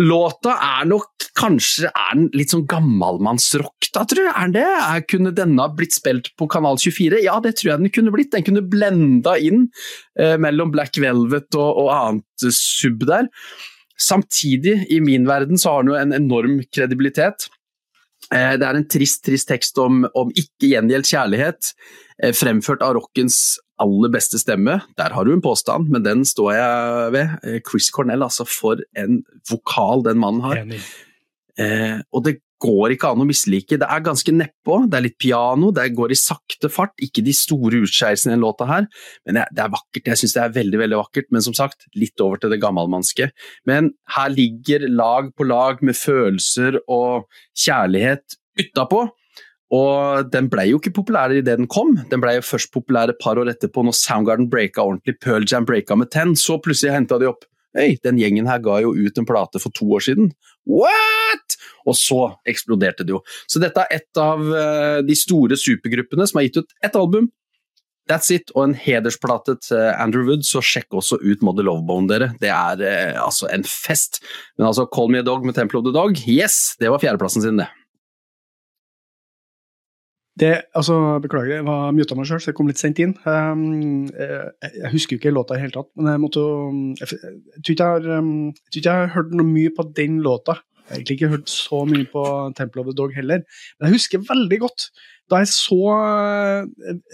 Låta er nok kanskje er den litt sånn gammalmannsrock, da, tror jeg. Er den det? Kunne denne blitt spilt på Kanal 24? Ja, det tror jeg den kunne blitt. Den kunne blenda inn eh, mellom Black Velvet og, og annet sub der. Samtidig, i min verden, så har den jo en enorm kredibilitet. Eh, det er en trist, trist tekst om, om ikke gjengjeldt kjærlighet, eh, fremført av rockens aller beste stemme. Der har du en påstand, men den står jeg ved. Eh, Chris Cornell, altså for en vokal den mannen har. Eh, og det går ikke an å mislike. Det er ganske nedpå, det er litt piano, det går i sakte fart. Ikke de store utskeielsene i den låta her, men det er vakkert. Jeg syns det er veldig veldig vakkert, men som sagt, litt over til det gammelmannske. Men her ligger lag på lag med følelser og kjærlighet utapå. Og den ble jo ikke populær idet den kom, den ble jo først populær et par år etterpå, når Soundgarden breaka ordentlig, Pearl Jam breaka med Ten. Så plutselig henta de opp Hei, den gjengen her ga jo ut en plate for to år siden. What?! Og så eksploderte det jo. Så dette er et av uh, de store supergruppene som har gitt ut ett album. That's it, og en hedersplate til Andrew Wood, så sjekk også ut Model Lovebone, dere. Det er eh, altså en fest. Men altså, Call Me a Dog med Temple of the Dog, yes, det var fjerdeplassen sin, det. Det, altså, Beklager, jeg var muta meg sjøl, så jeg kom litt sent inn. Um, jeg, jeg, husker jo ikke låta i det hele tatt, men jeg måtte Jeg, jeg tror ikke jeg har, um, jeg har hørt noe mye på den låta. Jeg har egentlig ikke hørt så mye på Temple of the Dog heller, men jeg husker veldig godt da jeg så uh,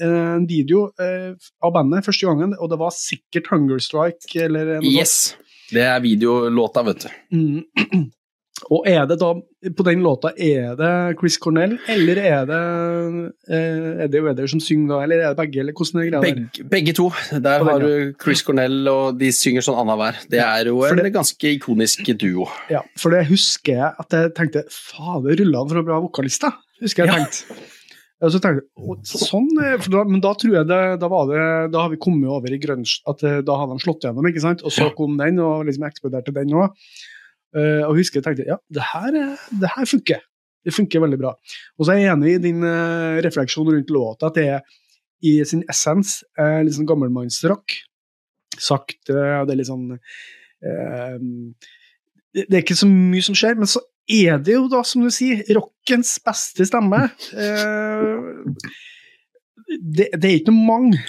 en video av bandet første gangen, og det var sikkert Hunger Strike eller noe Yes! Det er videolåta, vet du. Mm. *clears throat* Og er det da, på den låta, er det Chris Cornell, eller er det eh, Eddie Weather som synger da, eller er det begge, eller hvordan er greia begge, begge to. Der har du Chris Cornell, og de synger sånn annenhver. Det er jo en det, ganske ikonisk duo. Ja, for det husker jeg at jeg tenkte Fader, rulla han for en bra vokalist, da? Husker jeg ja. tenkte. Og så tenkte jeg, sånn, eh, da, Men da tror jeg det, da, var det, da har vi kommet over i grunge, at eh, da hadde de slått gjennom, ikke sant? og så kom den, og liksom eksploderte den òg. Uh, og husker jeg tenkte ja, det her, det her funker. Det funker veldig bra. Og så er jeg enig i din uh, refleksjon rundt låta, at det er i sin essens uh, litt sånn gammelmannsrock. Sakte, uh, det er litt sånn det, er ikke så mye som skjer, men så er det jo da, som du sier, rockens beste stemme. det, det, er ikke noe mange,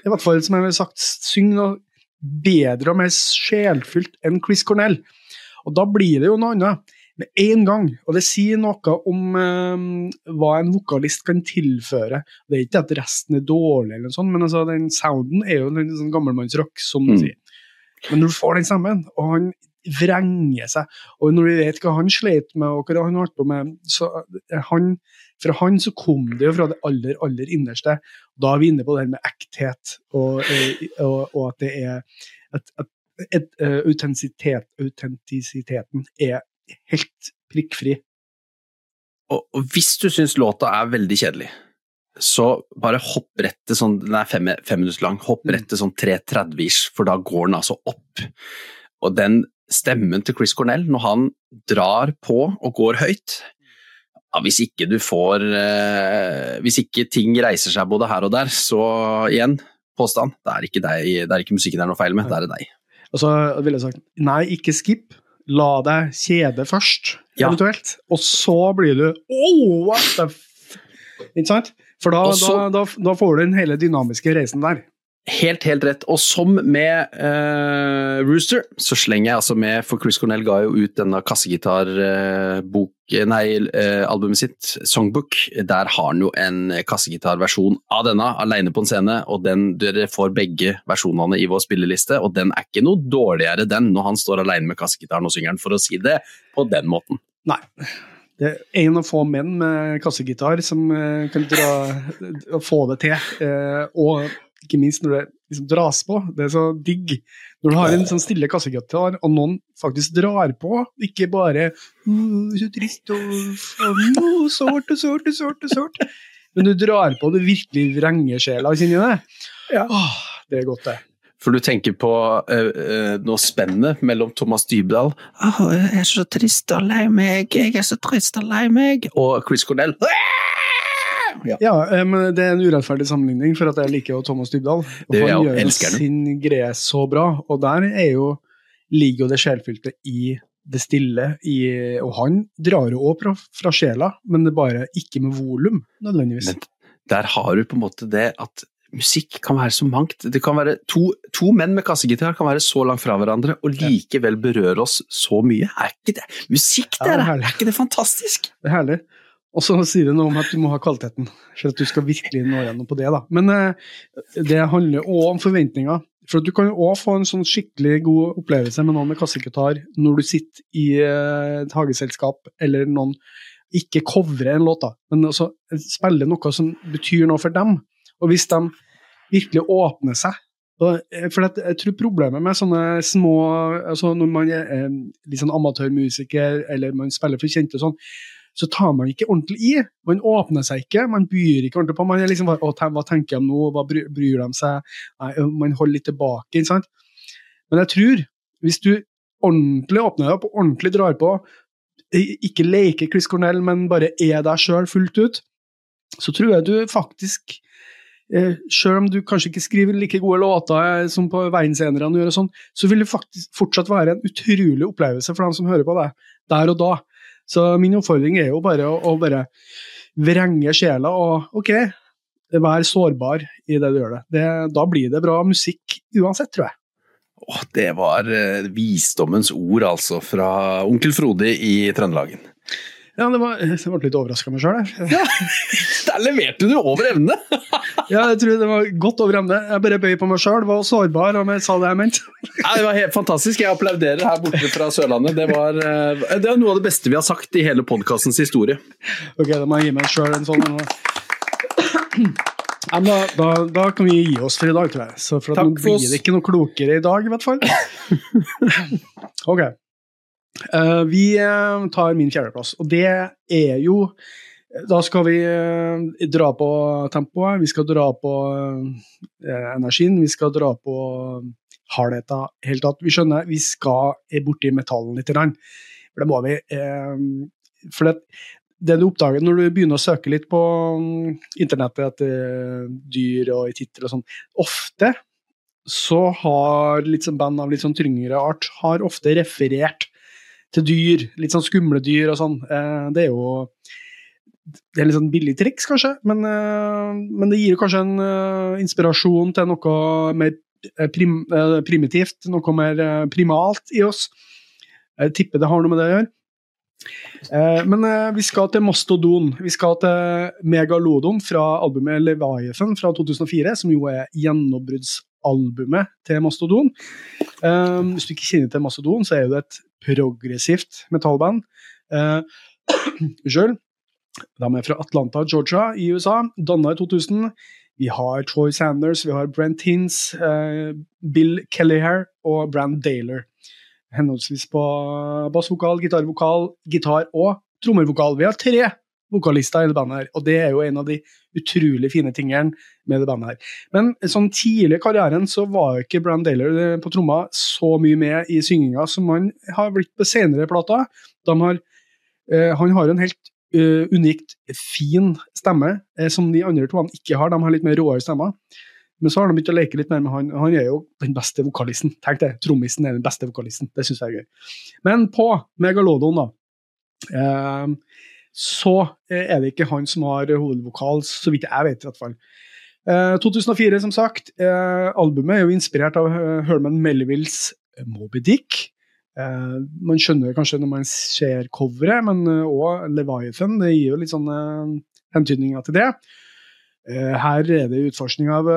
i hvert fall som jeg har sagt, synger noe bedre og mer sjelfylt enn Chris Cornell. Og da blir det jo noe annet med en gang. Og det sier noe om eh, hva en vokalist kan tilføre. Det er ikke at resten er dårlig, eller noe sånt, men altså, den sounden er jo en sånn gammelmannsrock, som du mm. sier. Men når du får den sammen, og han vrenger seg, og når vi vet hva han slet med, og hva han holdt på med så han, Fra han så kom det jo fra det aller, aller innerste. Da er vi inne på det her med ekthet, og, eh, og, og at det er at, at, at, uh, autentisitet, autentisiteten er helt prikkfri. Og, og hvis du syns låta er veldig kjedelig, så bare hopp rett til sånn Den er fem, fem minutter lang. Hopp mm. rett til sånn 3.30-ish, for da går den altså opp. Og den stemmen til Chris Cornell, når han drar på og går høyt ja, Hvis ikke du får eh, Hvis ikke ting reiser seg både her og der, så igjen, påstand. Det er ikke, deg, det er ikke musikken det er noe feil med, det er det deg. Og så ville jeg sagt nei, ikke skip la deg kjede først, ja. eventuelt. Og så blir du oh, what the f... Ikke sant? For da, så, da, da, da, får du den hele dynamiske reisen der. Helt, helt rett. Og som med uh, Rooster, så slenger jeg altså med, for Chris Cornell ga jo ut denne kassegitar-bok, uh, nei, uh, albumet sitt, Songbook. Der har han jo en kassegitarversjon av denne, alene på en scene, og den, dere får begge versjonene i vår spilleliste, og den er ikke noe dårligere, den, når han står alene med kassegitaren og synger den, for å si det på den måten. Nei. Det er en av få menn med kassegitar som kan dra, få det til. og ikke minst når det liksom dras på. Det er så digg. Når du har en sånn stille kassegitar, og noen faktisk drar på, ikke bare så trist og sårt og sårt og sårt og sårt. Men du drar på det virkelig vrenger sjela inni deg. Ja. Åh, det er godt, det. For du tenker på uh, uh, noe spennende mellom Thomas Dybdahl oh, 'Jeg er så trist og lei meg, jeg er så trist og lei meg' og Chris Cornell. Ja, ja men det er en urettferdig sammenligning, for at jeg liker jo Thomas Dybdahl. Og det, han gjør sin greie så bra, og der jo, ligger jo det sjelfylte i det stille, i, og han drar jo òg fra, fra, sjela, men det bare ikke med volum, nødvendigvis. Men der har du på en måte det at musikk kan være så mangt. Det kan være to, to, menn med kassegitar kan være så langt fra hverandre og likevel berøre oss så mye. Er ikke det musikk, dere? Ja, er, er ikke det fantastisk? Det er herlig. Og så sier det noe om at du må ha kvaliteten, for at du skal virkelig nå gjennom på det. da. Men eh, det handler òg om forventninger. For at du kan òg få en sånn skikkelig god opplevelse med noen med kassegitar når du sitter i eh, et hageselskap, eller noen ikke covrer en låt, da, men også spiller noe som betyr noe for dem. Og hvis de virkelig åpner seg eh, for jeg tror problemet med sånne små altså Når man er litt sånn amatørmusiker, eller man spiller for kjente og sånn, så tar man ikke ordentlig i. Man åpner seg ikke, man byr ikke ordentlig på. Man er liksom bare, Hva tenker de nå, hva bryr, de seg? Nei, man holder litt tilbake. ikke sant? Men jeg tror, hvis du ordentlig åpner deg opp og ordentlig drar på, ikke leker Chris Cornell, men bare er deg sjøl fullt ut, så tror jeg du faktisk eh, Selv om du kanskje ikke skriver like gode låter som på verdensenerne gjør, sånn, så vil det faktisk fortsatt være en utrolig opplevelse for dem som hører på deg, der og da. Så min oppfordring er jo bare å, å bare vrenge sjela og OK, vær sårbar i det du gjør det. det. Da blir det bra musikk uansett, tror jeg. Åh, det var uh, visdommens ord, altså, fra onkel Frode i Trøndelagen. Ja, det var, jeg ble litt overraska meg sjøl, ja, *laughs* Der leverte du over evne! *laughs* ja, jeg tror det var godt over evne. Jeg bare bøy på meg sjøl, var sårbar og jeg sa det jeg mente. *laughs* ja, det var helt fantastisk. Jeg applauderer her borte fra Sørlandet. Det, var, eh, det er noe av det beste vi har sagt i hele podkastens historie. Ok, da må jeg gi meg sjøl en sånn. Ja, da, da, da, kan vi gi oss for i dag, tror jeg. Så for Takk nå blir det ikke noe klokere i dag, i hvert fall. ok. Uh, vi uh, tar min fjerdeplass, og det er jo Da skal vi dra på tempoet, vi skal dra på energien, vi skal dra på hardheten helt tatt. Vi skjønner, vi skal borti metallen litt. For det må vi. for det, det du oppdager når du begynner å søke litt på mm, internettet etter dyr og i tittel og sånn, ofte så har sånn band av litt sånn tyngre art har ofte referert til dyr, litt sånn skumle dyr og sånn. Eh, det er jo det er litt sånn billig triks, kanskje, men, eh, men det gir kanskje en uh, inspirasjon til noe mer prim, primitivt, noe mer primalt i oss. Jeg tipper det har noe med det å gjøre. Men vi skal til Mastodon. Vi skal til Megalodon fra albumet Leviathan fra 2004, som jo er gjennombruddsalbumet til Mastodon. Hvis du ikke kjenner til Mastodon, så er det et progressivt metallband. *clears throat* Unnskyld. De er fra Atlanta, Georgia i USA, danna i 2000. Vi har Troy Sanders, vi har Brent Hins, uh, Bill Kellyhair og Brand Daler. Henholdsvis på bassvokal, gitarvokal, gitar og trommervokal. Vi har tre vokalister i det bandet her, og det er jo en av de utrolig fine tingene med det bandet her. Men sånn tidlig i karrieren så var jo ikke Brann Daler eh, på tromma så mye med i synginga som han har blitt på senere plater. Uh, han har en helt uh, unikt fin stemme, eh, som de andre to han ikke har. De har litt mer råere stemmer. Men så har de begynt å leke litt mer med han. Han er jo den beste vokalisten. Tenk det, Trommisen er den beste vokalisten. Det syns jeg er gøy. Men på Megalodon, da, uh, så er det ikke han som har hovedvokal, så vidt jeg vet, i hvert fall. 2004, som sagt. albumet er jo inspirert av Herman Melvilles Moby Dick. Man skjønner kanskje når man ser coveret, men òg Leviathan. Det gir jo litt sånne hentydninger til det. Her er det utforskning av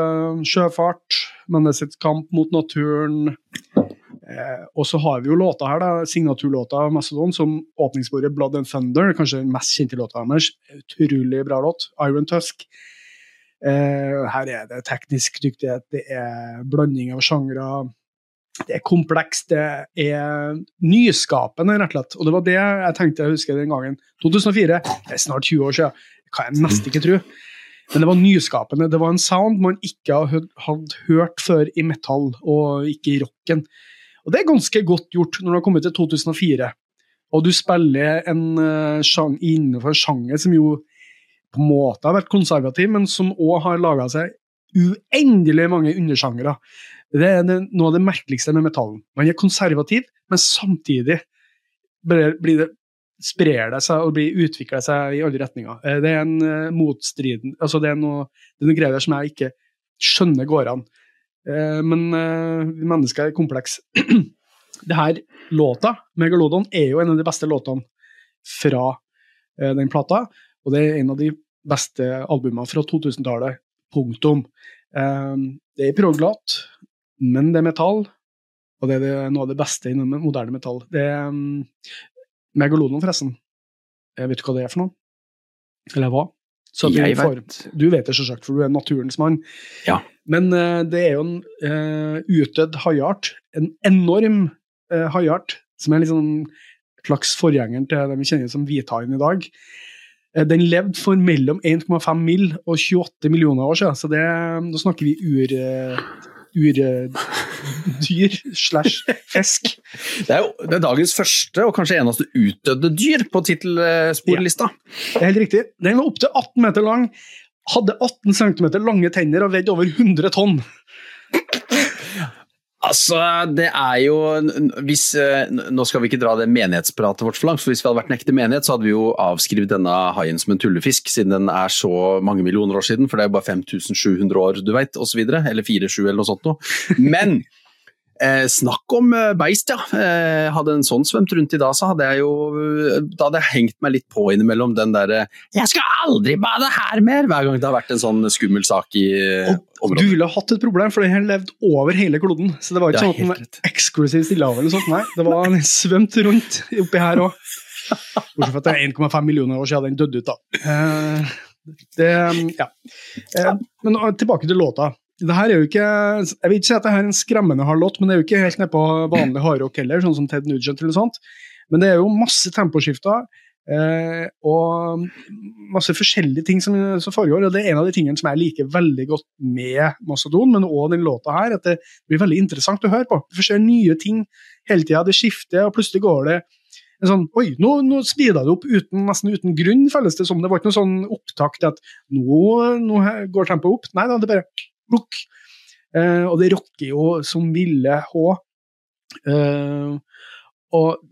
sjøfart, menneskets kamp mot naturen. Og så har vi jo låta her, da, signaturlåta av Macedon, som åpningsbordet Blood and Thunder, kanskje den mest kjente låta deres. Utrolig bra låt. Iron Tusk. her er det teknisk dyktighet, det er blanding av sjangre det er komplekst, det er nyskapende, rett og slett. Og det var det jeg tenkte jeg husker den gangen. 2004, det er snart 20 år siden, det kan jeg nesten ikke tro. Men det var nyskapende. Det var en sound man ikke hadde hørt før i metal, og ikke i rocken. Og det er ganske godt gjort når du har kommet til 2004, og du spiller en uh, sjang, innenfor en sjanger som jo på en måte har vært konservativ, men som òg har laga seg uendelig mange undersjangere. Det er noe av det merkeligste med metallen. Man er konservativ, men samtidig blir det, sprer det seg og utvikler seg i alle retninger. Eh, det er en uh, motstriden altså det er noe, det er noe greier som jeg ikke skjønner går an. Uh, men uh, mennesker er komplekse. *clears throat* det her låta, Megalodon, er jo en av de beste låtene fra uh, den plata. Og det er en av de beste albumene fra 2000-tallet. Punktum. det er proglat, men det er metall, og det er noe av det beste innen moderne metall. Det er um, Megalodon, forresten. Jeg vet du hva det er for noe? Eller hva? jeg vet. Du vet det selvsagt, for du er naturens mann. Ja. Men uh, det er jo en uh, utdødd haiart. En enorm uh, haiart, som er en sånn slags forgjengeren til det vi kjenner som hvithaien i dag. Den levde for mellom 1,5 mill. og 28 millioner år siden, så det, nå snakker vi ur urdyr slash fisk. Det er jo det er dagens første og kanskje eneste utdødde dyr på tittelsporlista. Ja, det er helt riktig. Den var opptil 18 meter lang, hadde 18 cm lange tenner og veide over 100 tonn. Altså, det er jo hvis, eh, Nå skal vi ikke dra det menighetspratet vårt for langt, for hvis vi hadde vært en ekte menighet, så hadde vi jo avskrevet denne haien som en tullefisk, siden den er så mange millioner år siden, for det er jo bare 5700 år, du veit, osv. Eller 47 eller noe sånt noe. Men Eh, snakk om eh, beist, ja. Eh, hadde en sånn svømt rundt i dag, så hadde jeg jo Da hadde jeg hengt meg litt på innimellom den derre 'Jeg skal aldri bade her mer!' hver gang det har vært en sånn skummel sak i eh, området. Du ville hatt et problem, for den har levd over hele kloden. Så det var ikke sånn at den var eksklusiv stillehav eller sånt, nei. Det var den svømt rundt oppi her òg. Bortsett fra at det er 1,5 millioner år siden den døde ut, da. Det, ja. men tilbake til låta det her er jo ikke, Jeg vil ikke si at det her er en skremmende hard låt, men det er jo ikke helt nede på vanlig hardrock heller, sånn som Ted Nugent eller sånt. Men det er jo masse temposkifter eh, og masse forskjellige ting som, som, foregår. og Det er en av de tingene som jeg liker veldig godt med Mastodon, men òg den låta her. At det blir veldig interessant å høre på. Du får se nye ting hele tida. Det skifter, og plutselig går det en sånn, Oi, nå, nå speeda det opp uten, nesten uten grunn, føles det som. Det var ikke noe sånn opptak til at nå, nå går tempoet opp. Nei da, det bare plukk. Eh, og det rocker jo som ville H. Eh, og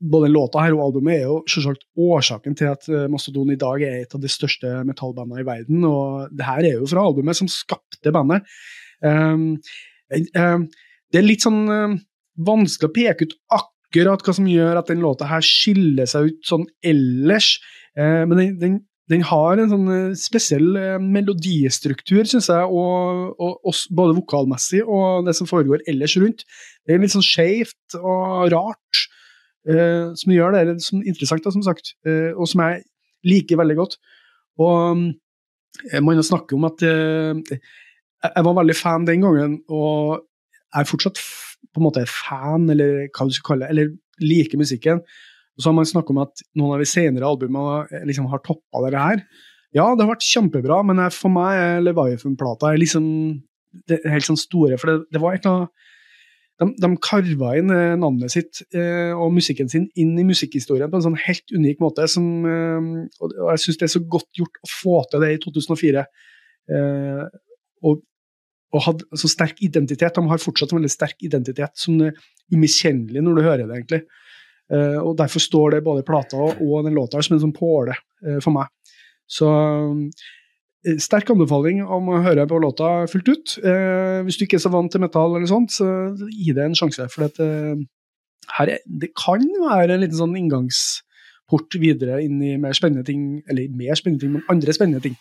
både låta her og albumet er jo selvsagt årsaken til at eh, Mastodon i dag er et av de største metallbandene i verden. Og det her er jo fra albumet som skapte bandet. Um, um, det er litt sånn um, vanskelig å peke ut akkurat hva som gjør at den låta her skiller seg ut sånn ellers. Uh, men den, den, den, har en sånn spesiell uh, melodistruktur, syns jeg, og, og, og, både vokalmessig og det som foregår ellers rundt. Det er litt sånn skeivt og rart. eh, som gjør det som interessant, da, som sagt, eh, og som jeg liker veldig godt. Og uh, Man snakker om at jeg var veldig fan den gangen, og jeg er fortsatt på en måte fan, eller hva du skal kalle det, eller liker musikken. Og så har man snakket om at noen av de senere albumene liksom har toppa dette her. Ja, det har vært kjempebra, men for meg er Leviathan-plata liksom det helt sånn store, for det, det var et eller annet de, de karva inn eh, navnet sitt eh, og musikken sin inn i musikkhistorien på en sånn helt unik måte. Som, eh, og jeg syns det er så godt gjort å få til det i 2004. Eh, og, og hadde så sterk identitet. De har fortsatt en veldig sterk identitet som er umiskjennelig når du hører det, egentlig. Eh, og Derfor står det både plata og den låta som en sånn påle eh, for meg. Så Eh, sterk anbefaling om å høre på låta fullt ut. Hvis du ikke er så vant til metall, eller sånt, så gi det en sjanse. For eh, her, det kan være en liten sånn inngangsport videre inn i mer spennende ting, eller mer spennende ting, men andre spennende ting.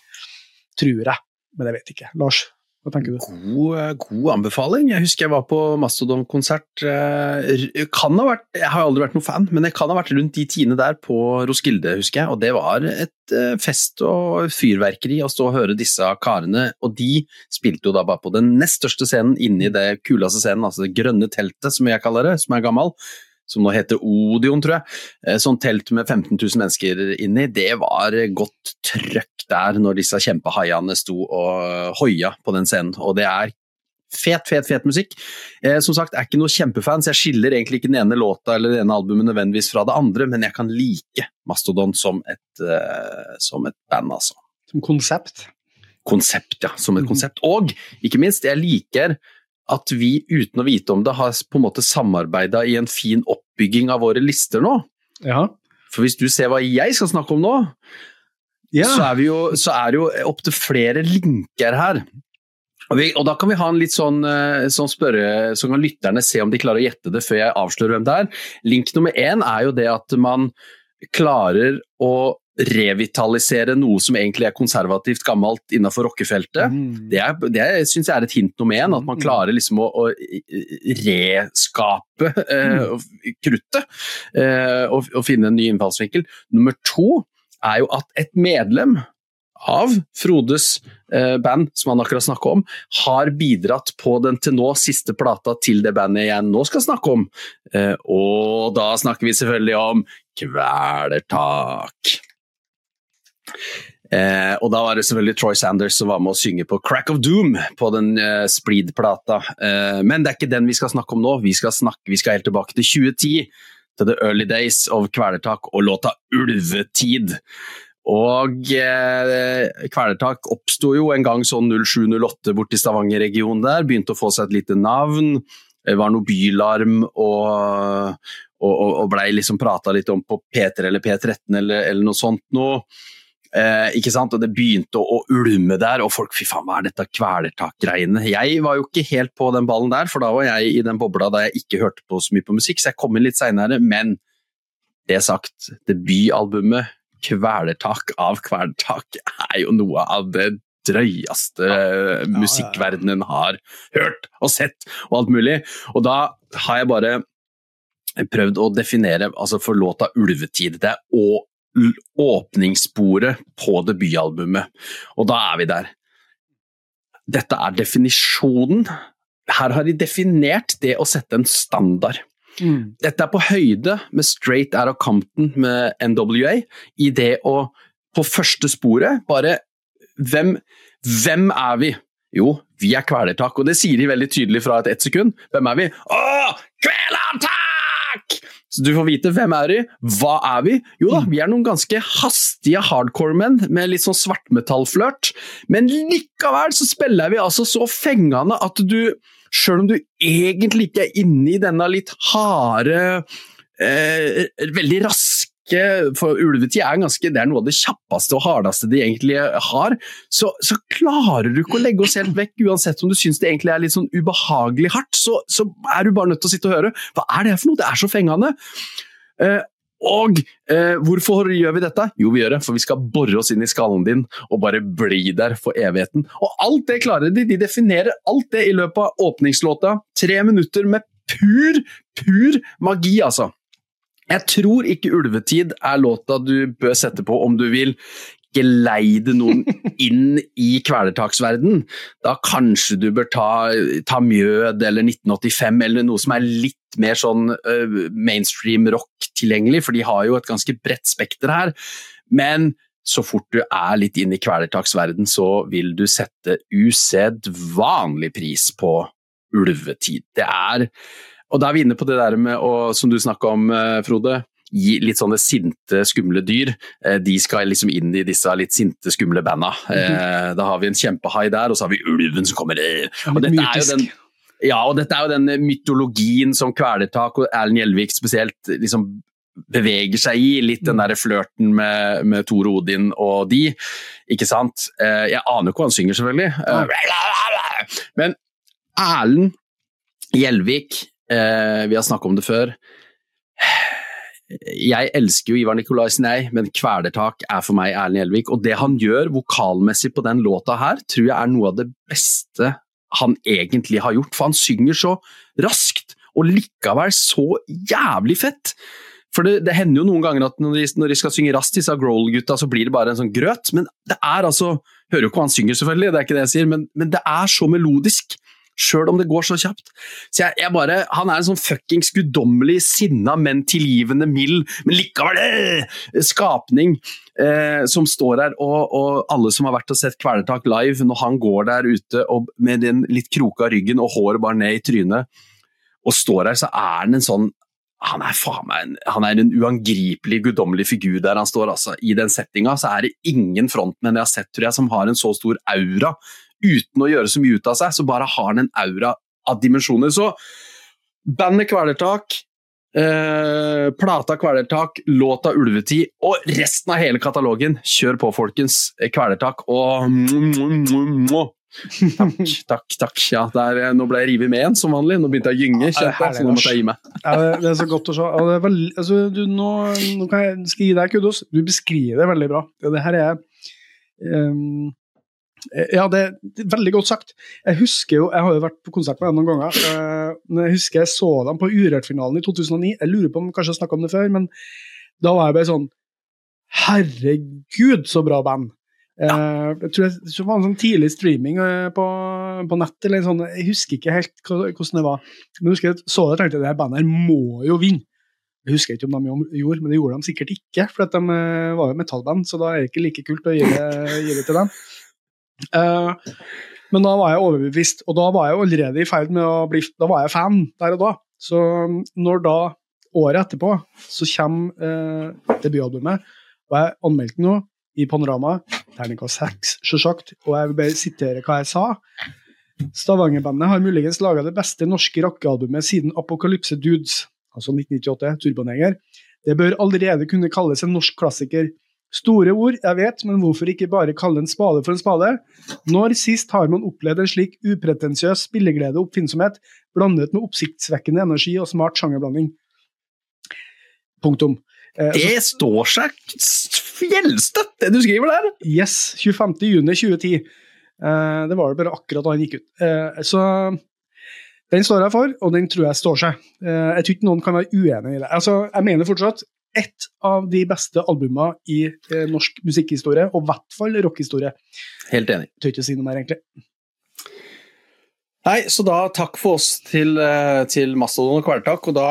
Tror jeg, men jeg vet ikke. Lars? Hva tenker du? God, eh, god anbefaling. Jeg husker jeg var på Mastodon-konsert. Eh, Jeg har aldri vært noen fan, men jeg kan ha vært rundt de tiende der på Roskilde, husker jeg. Og det var et eh, fest og fyrverkeri å stå og høre disse karene. Og de spilte jo da bare på den nest største scenen inni det kuleste scenen, altså det grønne teltet, som jeg kaller det, som er gammel som nå heter Odion, tror jeg. Sånn telt med 15 000 mennesker inni. Det var godt trøkk der når disse kjempehaiene sto og hoia på den scenen. Og det er fet, fet, fet musikk. Eh, som sagt, jeg er ikke noe kjempefan, så jeg skiller egentlig ikke den ene låta eller det ene albumet nødvendigvis fra det andre, men jeg kan like Mastodon som et, uh, som et band, altså. Som konsept? Konsept, ja. Som et mm. konsept. Og ikke minst, jeg liker at vi uten å vite om det har på en måte samarbeida i en fin oppbygging av våre lister nå. Ja. For hvis du ser hva jeg skal snakke om nå, ja. så, er jo, så er det jo opptil flere linker her. Og, vi, og, da kan vi ha en litt sånn, eh, sånn spørre, så kan lytterne se om de klarer å gjette det før jeg avslører hvem det er. Link nummer én er jo det at man klarer å revitalisere noe som egentlig er konservativt gammelt innenfor rockefeltet. Mm. Det, er, det syns jeg er et hint nummer én, at man mm. klarer liksom å, å reskape eh, mm. kruttet eh, og, og, finne en ny innfallsvinkel. Nummer to er jo at et medlem av Frodes eh, band, som han akkurat snakka om, har bidratt på den til nå siste plata til det bandet jeg nå skal snakke om. Eh, og da snakker vi selvfølgelig om Kvelertak. Eh, og da var det selvfølgelig Troy Sanders som var med å synge på Crack of Doom på den eh, Spreed-plata. Eh, men det er ikke den vi skal snakke om nå. Vi skal, snakke, vi skal helt tilbake til 2010. Til the early days of Kvelertak og låta Ulvetid. Og eh, Kvelertak oppsto jo en gang sånn 07-08 borti Stavanger-regionen der. Begynte å få seg et lite navn. Det var noe bylarm og, og, og blei liksom prata litt om på P3 eller P13 eller, eller noe sånt noe. Eh, ikke sant? Og det begynte å, å, ulme der, og folk fy faen, hva er dette kvelertak-greiene? Jeg var jo ikke helt på den ballen der, for da var jeg i den bobla da jeg ikke hørte på så mye på musikk, så jeg kom inn litt seinere. Men det sagt, debutalbumet 'Kvelertak av Kvelertak' er jo noe av det drøyeste ja, musikkverdenen har hørt og sett, og alt mulig. Og da har jeg bare prøvd å definere altså for låta 'Ulvetid'. Det er å åpningssporet på debutalbumet. Og da er vi der. Dette er definisjonen. Her har de definert det å sette en standard. Mm. Dette er på høyde med Straight Out of Compton med NWA, i det å på første sporet bare Hvem, hvem er vi? Jo, vi er Kvelertak, og det sier de veldig tydelig fra et ett sekund. Hvem er vi? Å, Kvelertak! Så du får vite hvem er vi, hva er vi? Jo da, vi er noen ganske hastige hardcore-menn med litt sånn svartmetallflørt, men likevel så spiller vi altså så fengende at du, sjøl om du egentlig ikke er inne i denne litt harde, eh, veldig raske for ulvetid er ganske, det er noe av det kjappeste og hardeste de egentlig har, så, så klarer du ikke å legge oss helt vekk, uansett om du syns det egentlig er litt sånn ubehagelig hardt, så, så, er du bare nødt til å sitte og høre. Hva er det for noe? Det er så fengende. Uh, og eh, hvorfor gjør vi dette? Jo, vi gjør det for vi skal bore oss inn i skallen din og bare bli der for evigheten. Og alt det klarer de. De definerer alt det i løpet av åpningslåta. Tre minutter med pur, pur magi, altså. Jeg tror ikke 'Ulvetid' er låta du bør sette på om du vil geleide noen *laughs* inn i kvelertaksverden. Da kanskje du bør ta, ta Mjød eller 1985 eller noe som er litt mer sånn uh, mainstream rock tilgjengelig, for de har jo et ganske bredt spekter her. Men så fort du er litt inn i kvelertaksverden, så vil du sette usedvanlig pris på ulvetid. Det er og da er vi inne på det der med å, som du snakka om, eh, Frode. Gi litt sånne sinte, skumle dyr. Eh, de skal liksom inn i disse litt sinte, skumle banda. Mm. Da har vi en kjempehai der, og så har vi ulven som kommer og dette er jo den, ja, og dette er jo den mytologien som Kvelertak og Erlend Gjelvik spesielt liksom beveger seg i. Litt den der flørten med, med Tor Odin og de, ikke sant. Jeg aner jo ikke hva han synger, selvfølgelig. Men Erlend Gjelvik vi har snakket om det før. Jeg elsker jo Ivar Nikolaisen, jeg, men Kvelertak er for meg Erlend Gjelvik. Og det han gjør vokalmessig på den låta her, tror jeg er noe av det beste han egentlig har gjort. For han synger så raskt, og likevel så jævlig fett. For det, det hender jo noen ganger at når de, når de skal synge raskt, disse Growl-gutta, så blir det bare en sånn grøt. Men det er altså Hører jo ikke hva han synger, selvfølgelig, det er ikke det jeg sier, men, men det er så melodisk sjøl om det går så kjapt. Så jeg, jeg bare, Han er en sånn fuckings guddommelig sinna, men tilgivende mild, men likevel øh, skapning eh, som står her. Og, og, alle som har vært og sett Kvelertak live, når han går der ute og, med den litt kroka ryggen og håret bare ned i trynet, og står her, så er han en sånn han er en, han er en uangripelig, guddommelig figur der han står. altså. I den settinga så er det ingen frontmenn jeg har sett tror jeg, som har en så stor aura uten å gjøre så mye ut av seg, så bare har han en aura av dimensjoner. Så bandet Kvelertak, eh, plata Kvelertak, låta Ulvetid og resten av hele katalogen. Kjør på, folkens. Kvelertak og Takk, takk, takk. Ja, der, nå ble jeg revet med igjen, som vanlig. Nå begynte jeg å gynge, kjente så nå måtte jeg gi meg. Ja, det er så godt å se. Veldig, altså, du, nå, nå, kan jeg, skal jeg gi deg kudos. Du beskriver det veldig bra. Det her er um, Eh, ja, det er veldig godt sagt. Jeg husker jo, jeg har jo vært på konsert med dem noen ganger. Eh, men jeg husker jeg så dem på Urørt-finalen i 2009. Jeg lurer på om kanskje har snakka om det før, men da var jeg bare sånn Herregud, så bra band! Ja. Eh, jeg tror det var en sånn tidlig streaming på, på nett, eller sånn, jeg husker ikke helt hvordan det var. Men jeg husker jeg så det og tenkte at det bandet her må jo vinne. Jeg husker ikke om de gjorde, men det gjorde de sikkert ikke, for de var jo metallband, så da er det ikke like kult å gi det, gi det til dem. Uh, men da var jeg overbevist, og da var jeg allerede i ferd med å bli Da var jeg fan der og da. Så når da, året etterpå, så kommer uh, debutalbumet, og jeg anmeldte nå i Panorama, terningkast seks, sjølsagt, og jeg vil bare sitere hva jeg sa. Stavanger-bandet har muligens laga det beste norske rockealbumet siden Apokalypse Dudes, altså 1998, Turboneger. Det bør allerede kunne kalles en norsk klassiker. Store ord, jeg vet, men hvorfor ikke bare kalle en spade for en spade? Når sist har man opplevd en slik upretensiøs spilleglede og oppfinnsomhet, blandet med oppsiktsvekkende energi og smart sjangerblanding? Punktum. Eh, det står seg fjellstøtt, det du skriver der! Yes. 25.6.2010. Eh, det var det bare akkurat da han gikk ut. Eh, så den står jeg for, og den tror jeg står seg. Eh, jeg tror ikke noen kan være uenig i det. Altså, jeg mener fortsatt ett av de beste albumene i eh, norsk musikkhistorie, og i hvert fall rockehistorie. Helt enig. Tør ikke si noe mer, egentlig. Nei, så da takk for oss til, eh, til Mastodon og Kvelertak. Og da,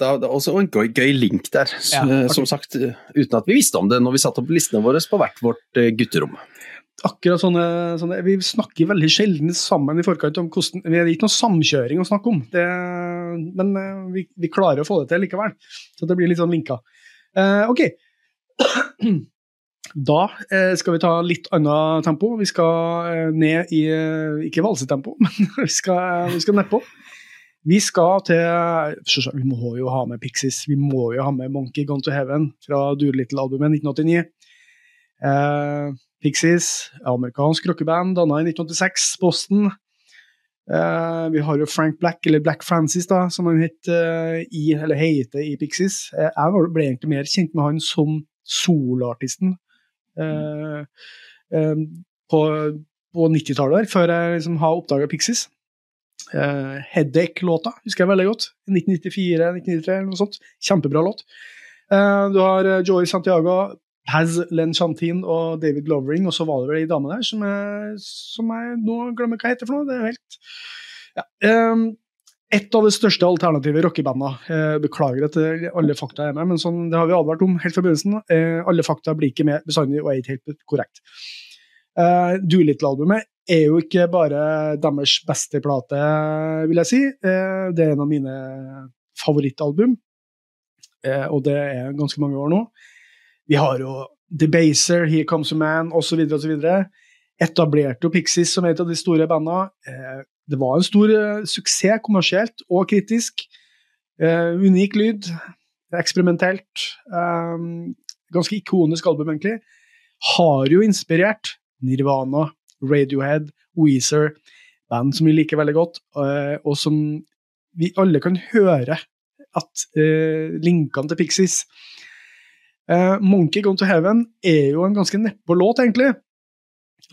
da, da også en gøy, gøy link der, ja, som sagt, uten at vi visste om det når vi satte opp listene våre på hvert vårt eh, gutterom. Akkurat sånne, sånne, Vi snakker veldig sjelden sammen i forkant om hvordan Det er ikke noe samkjøring å snakke om, det, men uh, vi, vi, klarer å få det til likevel. Så det blir litt sånn linka. Eh, ok. *clears throat* Da eh, skal vi ta litt annet tempo. Vi skal ned i Ikke valsetempo, *laughs* men vi skal, vi skal nedpå. Vi skal til Vi må jo ha med Pixies. Vi må jo ha med Monkey Gone to Heaven fra Doolittle-albumet 1989. Eh, Pixies, amerikansk rockeband, danna i 1986, Boston. Uh, vi har jo Frank Black, eller Black Francis, da, som han het, uh, i, eller heter i Pixies. Uh, jeg ble egentlig mer kjent med han som soloartisten på, på 90-tallet, før jeg liksom har oppdaga Pixies. Headache-låta husker jeg veldig godt. 1994-1993 eller noe sånt. Kjempebra låt. Du har Joey Santiago, Paz Len Chantin og David Glovering, og så var det vel ei dame der som jeg, som jeg nå glemmer hva heter for noe. Det er helt ja. um, et av de største alternative rockebandene. beklager at alle fakta er med, men sånn, det har vi advart om helt fra begynnelsen. alle fakta blir ikke med bestandig og er ikke helt korrekt. Uh, Doolittle-albumet er jo ikke bare deres beste plate, vil jeg si. Uh, det er en av mine favorittalbum, uh, og det er ganske mange år nå. Vi har jo The Baser, Here Comes a Man osv. osv. Etablerte jo Pixies som et av de store bandene. det var en stor suksess kommersielt og kritisk. unik lyd, eksperimentelt. ganske ikonisk album, egentlig. Har jo inspirert Nirvana, Radiohead, Weezer, band som vi liker veldig godt, eh, og som vi alle kan høre at linkene til Pixies uh, Monkey Gone to Heaven er jo en ganske nedpå låt, egentlig.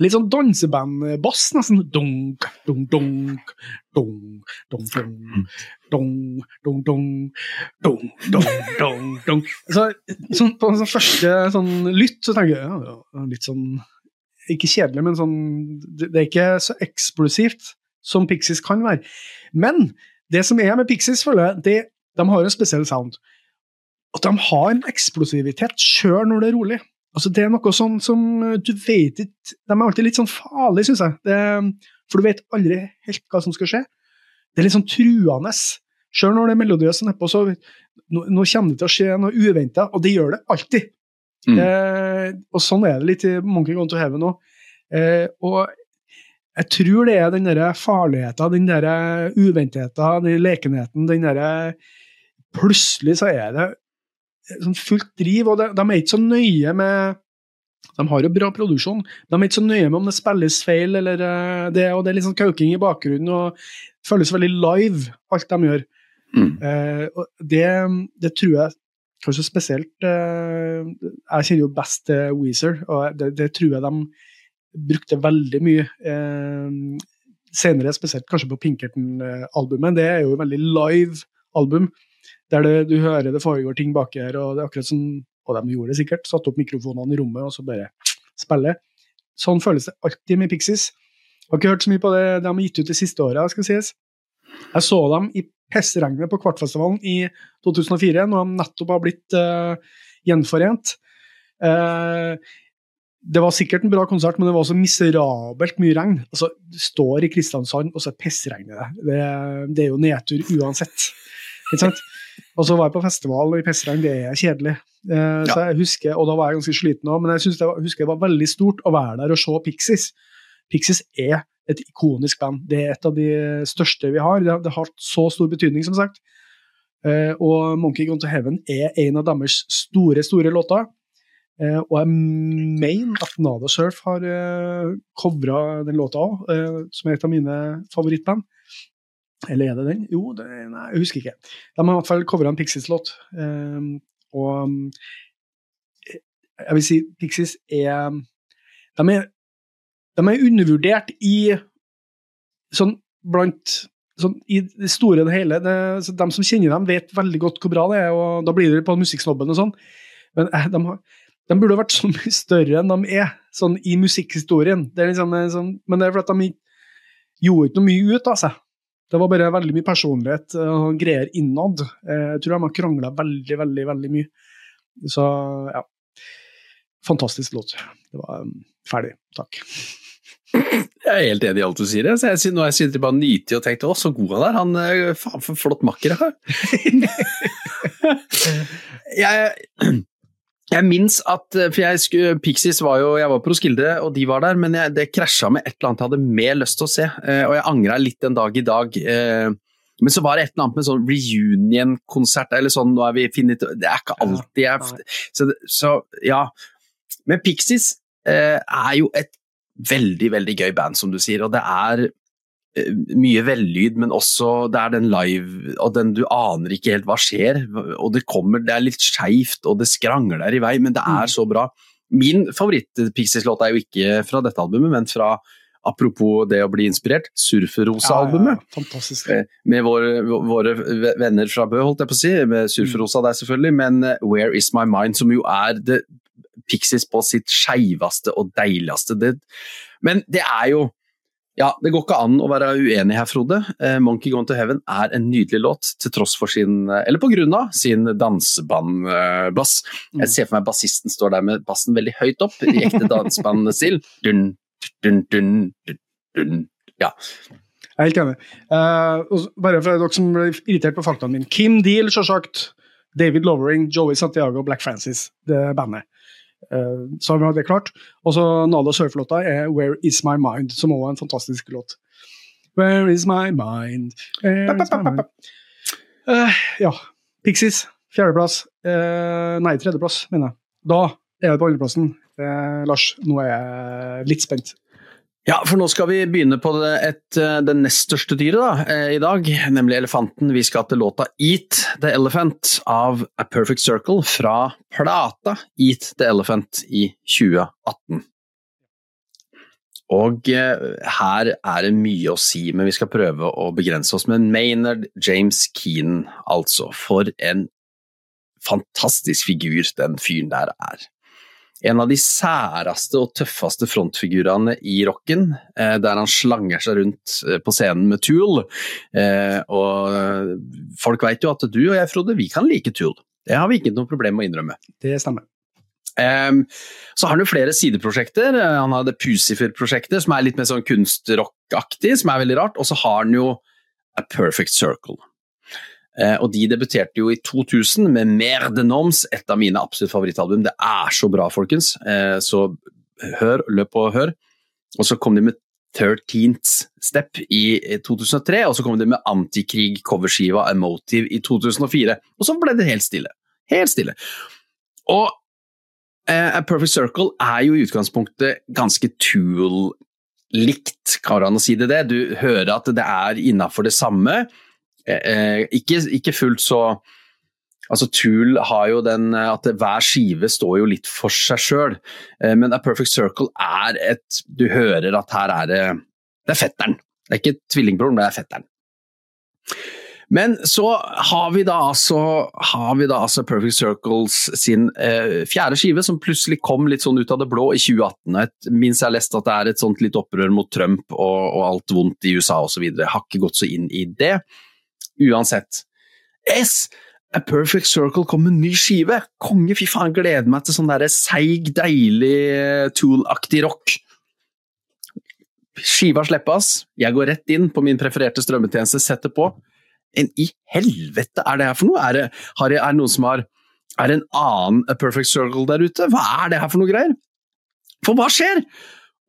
Litt sånn dansebandbass, nesten. Dunk, dunk, dunk, dunk, dunk, dunk, dunk, dunk, dunk, dunk, dunk, dunk, dunk. Så, sånn, på sånn første sånn lytt så tenker jeg ja, litt sånn ikke kjedelig, men sånn Det er ikke så eksplosivt som Pixies kan være. Men det som er med Pixies, føler jeg, det, de har en spesiell sound. At de har en eksplosivitet sjøl når det er rolig. Altså Det er noe sånn som du vet ikke De er alltid litt sånn farlige, syns jeg. Det, for du vet aldri helt hva som skal skje. Det er litt sånn truende. Sjøl når det er melodiøst nedpå, så nå, nå, kommer det til å skje noe uventa, og det gjør det alltid. Mm. Eh, og sånn er det litt i Monkey Gone to Heaven òg. Eh, og jeg tror det er den der farligheten, den der uventheten, den lekenheten, den derre Plutselig så er det sånn fullt driv, og de, de er ikke så nøye med de har jo bra produksjon. De er ikke så nøye med om det spilles feil, eller uh, det, og det er litt sånn kauking i bakgrunnen. og Føles veldig live, alt de gjør. Mm. Eh, og det, det, tror jeg kanskje spesielt eh, Jeg kjenner jo best til Weezer, og det, det, tror jeg de brukte veldig mye. Uh, senere, spesielt kanskje på Pinkerton-albumet. Det er jo veldig live album, der det, du hører det foregår ting baki her, og det er akkurat som Og de gjorde det sikkert, satte opp mikrofonene i rommet og så bare spille. Sånn føles det alltid med Pixies. Har ikke hørt så mye på det de har gitt ut det siste året, skal sies. Jeg så dem i pissregnet på Kvartfestivalen i 2004, når de nettopp har blitt uh, gjenforent. Uh, det var sikkert en bra konsert, men det var også miserabelt mye regn. Altså, Du står i Kristiansand, og så pissregner det. det. Det er jo nedtur uansett. Ikke sant? Og så var jeg på festival i Pesterang det er kjedelig. Ja. så jeg husker, Og da var jeg ganske sliten òg, men jeg det var, husker det var veldig stort å være der og se Pixies. Pixies er et ikonisk band. Det er et av de største vi har. Det har, det har så stor betydning, som sagt. Uh, og Monkey Gone to Heaven er en av deres store, store låter. Uh, og jeg mener at Nada Surf har uh, covra den låta òg, uh, som er et av mine favorittband. Eller er det den? Jo, det, nei, jeg husker ikke. De har i hvert fall covra en Pixies-låt. Um, og jeg vil si Pixies er De er de er undervurdert i sånn blant sånn, I det store og hele. Det, de som kjenner dem, vet veldig godt hvor bra det er, og da blir det på musikksnobben og sånn. Men eh, de, har, de, burde vært så mye større enn de er, sånn i musikkhistorien. Det liksom, sånn, men det er fordi de gjorde ikke noe mye ut av seg. Det var bare veldig mye personlighet og greier innad. Eh, jeg tror de har krangla veldig, veldig, veldig mye. Så ja. fantastisk låt. Det var um, ferdig. Takk. Jeg er helt enig i alt du sier. Så jeg, nå har jeg sittet bare nytig og tenkt å, så god han er. Han er faen for flott makker. *laughs* *laughs* jeg, jeg minnes at For jeg Pixies var jo Jeg var på Roskilde, og de var der, men jeg, det krasja med et eller annet jeg hadde mer lyst til å se. Eh, og jeg angra litt den dag i dag. Eh, men så var det et eller annet med sånn reunion-konsert eller sånn, nå er vi finnet Det er ikke alltid jeg så, så, ja. Men Pixies eh, er jo et veldig, veldig gøy band, som du sier, og det er eh, mye vellyd, men også det er den live og den du aner ikke helt hva skjer. og Det kommer, det er litt skeivt og det skrangler i vei, men det er mm. så bra. Min favoritt-Pixies-låt er jo ikke fra dette albumet, men fra Apropos det å bli inspirert, Surferosa-albumet. Ja, ja, fantastisk. Eh, med våre, våre, venner fra Bø, holdt jeg på å si. Med Surferosa der, selvfølgelig, men eh, Where Is My Mind, som jo er det Pixies på sitt skeiveste og deiligste. Det, men det er jo ja, Det går ikke an å være uenig her, Frode. Eh, 'Monkey Gone to Heaven' er en nydelig låt, til tross for sin, eller på grunn av, sin dansebandbass. Jeg ser for meg bassisten står der med bassen veldig høyt opp, i ekte dansebandstil. *laughs* Dun, dun, dun, dun, dun. ja. Jeg er helt enig. Uh, bare for dere som ble irritert på faktaene mine. Kim Deal, selvsagt. David Lovering, Joey Santiago, Black Francis. Det bandet. Uh, så har vi det klart. Og så Nalo sørflåta er 'Where Is My Mind', som også er en fantastisk låt. Where is my mind? Is my mind? Uh, ja. Pixies, fjerdeplass. Uh, nei, tredjeplass, mener jeg. Da er jeg på andreplassen. Uh, Lars, nå er jeg litt spent. Ja, for nå skal vi begynne på det, et, eh, det nest største dyret da, eh, i dag, nemlig elefanten. Vi skal til låta Eat the Elephant av A Perfect Circle fra plata Eat the Elephant i 2018. Og eh, her er det mye å si, men vi skal prøve å begrense oss. Men Maynard James Keenan, altså. For en fantastisk figur den fyren der er en av de særeste og tøffeste frontfigurene i rocken, eh, der han slanger seg rundt eh, på scenen med Tool. Eh, og folk vet jo at du og jeg, Frode, vi kan like Tool. Det har vi ikke noe problem med å innrømme. Det stemmer. Um, så har han jo flere sideprosjekter. Han har det Pusifer-prosjektet, som er litt mer sånn kunstrockaktig, som er veldig rart. Og så har han jo A Perfect Circle. Eh, og de debuterte jo i 2000 med Mer de Noms, et av mine absolutt favorittalbum. Det er så bra, folkens. Eh, så hør, løp og hør. Og så kom de med 13th Step i 2003, og så kom de med antikrig-coverskiva Emotive i 2004. Og så ble det helt stille. Helt stille. Og A Perfect Circle er jo i utgangspunktet ganske Tool-likt, kan man si det det. Du hører at det er innafor det samme. Eh, eh, ikke, ikke fullt så Altså Tool har jo den at hver skive står jo litt for seg sjøl, eh, men A Perfect Circle er et Du hører at her er det Det er fetteren. Det er ikke tvillingbroren, det er fetteren. Men så har vi da altså, vi da altså Perfect Circles sin eh, fjerde skive, som plutselig kom litt sånn ut av det blå i 2018. Jeg minst jeg har lest at det er et sånt litt opprør mot Trump og, og alt vondt i USA osv. Har ikke gått så inn i det. Uansett. S! A Perfect Circle kom med ny skive! Konge, fy faen, gleder meg til sånn derre seig, deilig eh, Tool-aktig rock. Skiva slippes, jeg går rett inn på min prefererte strømmetjeneste, setter på. En i helvete er det her for noe? Er det, er det noen som har Er det en annen A Perfect Circle der ute? Hva er det her for noe greier? For hva skjer?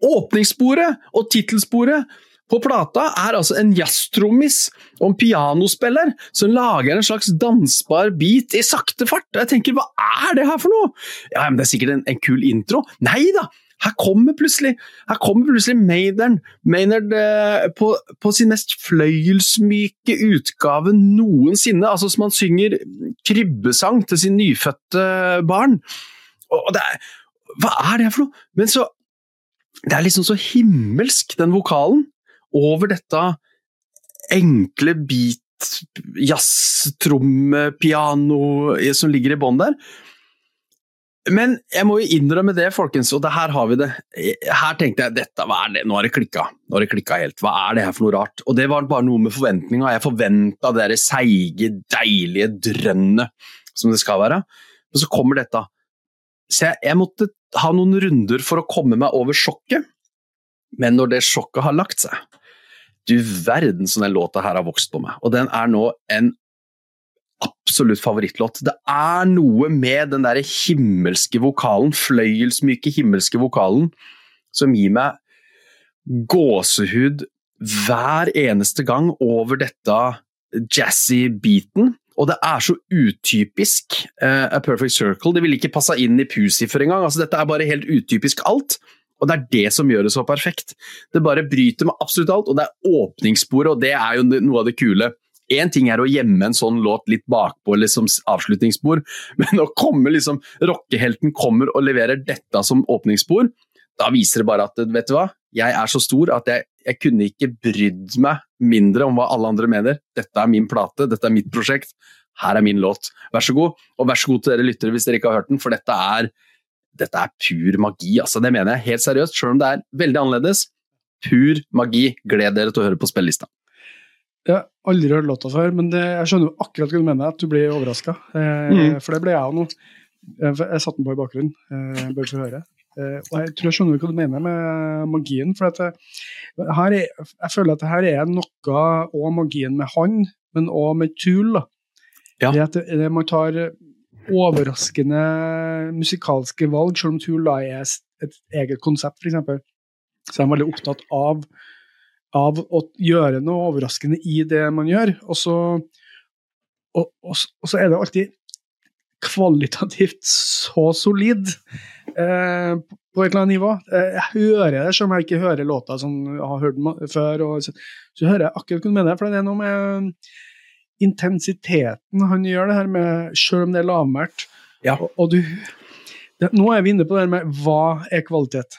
Åpningssporet og tittelsporet på plata er altså en jazztrommis og en pianospiller som lager en slags dansbar beat i sakte fart. Og jeg tenker, hva er det her for noe? Ja, men Det er sikkert en, en kul intro. Nei da! Her kommer plutselig her kommer plutselig Maynard, Maynard eh, på, på, sin mest fløyelsmyke utgave noensinne. Altså som han synger krybbesang til sin nyfødte barn. Og det er, Hva er det her for noe? Men så Det er liksom så himmelsk, den vokalen over dette enkle beat, jazz, tromme, piano som ligger i bånn der. Men jeg må jo innrømme det, folkens, og det her har vi det. Her tenkte jeg dette, hva er det? nå har det klikka. Nå har det klikka helt. Hva er det her for noe rart? Og det var bare noe med forventninga. Jeg forventa det derre seige, deilige drønnet som det skal være. Og så kommer dette. Så jeg, jeg måtte ha noen runder for å komme meg over sjokket, men når det sjokket har lagt seg Du verden som den låta her har vokst på meg, og den er nå en absolutt favorittlåt. Det er noe med den der himmelske vokalen, fløyelsmyke himmelske vokalen, som gir meg gåsehud hver eneste gang over dette jazzy beaten. Og det er så utypisk uh, A Perfect Circle. Det ville ikke passa inn i Pucifer engang. Altså, dette er bare helt utypisk alt. Og det er det som gjør det så perfekt. Det bare bryter med absolutt alt, og det er åpningssporet, og det er jo noe av det kule. Én ting er å gjemme en sånn låt litt bakpå liksom avslutningsspor, *laughs* men å komme liksom Rockehelten kommer og leverer dette som åpningsspor, da viser det bare at vet du hva, jeg er så stor at jeg, jeg kunne ikke brydd meg mindre om hva alle andre mener. Dette er min plate, dette er mitt prosjekt, her er min låt. Vær så god, og vær så god til dere lyttere hvis dere ikke har hørt den, for dette er, dette er pur magi. altså Det mener jeg helt seriøst, selv om det er veldig annerledes. Pur magi. Gled dere til å høre på spillelista. Jeg har aldri hørt låta før, men det, jeg skjønner jo akkurat hva du mener, at du blir overraska. Eh, mm. For det ble jeg jo nå. Jeg, jeg satte den på i bakgrunnen, eh, bare for å høre. Eh, og jeg tror jeg skjønner hva du mener med magien. for at her er, Jeg føler at det her er noe òg magien med han, men òg med Tool. Ja. Det at det, man tar overraskende musikalske valg, selv om Tool da er et eget konsept, f.eks. Så er veldig opptatt av, av, å gjøre noe overraskende i det man gjør. Og så, og, og, og så er det alltid kvalitativt så solid eh, på et eller annet nivå. Eh, jeg hører det, selv om jeg ikke hører låta som jeg har hørt før. Og, så, så, hører jeg akkurat hva du mener, for det er noe med intensiteten han gjør det her med, selv om det er lavmælt. Ja. Og, og, du det, Nå er vi inne på det her med hva er kvalitet.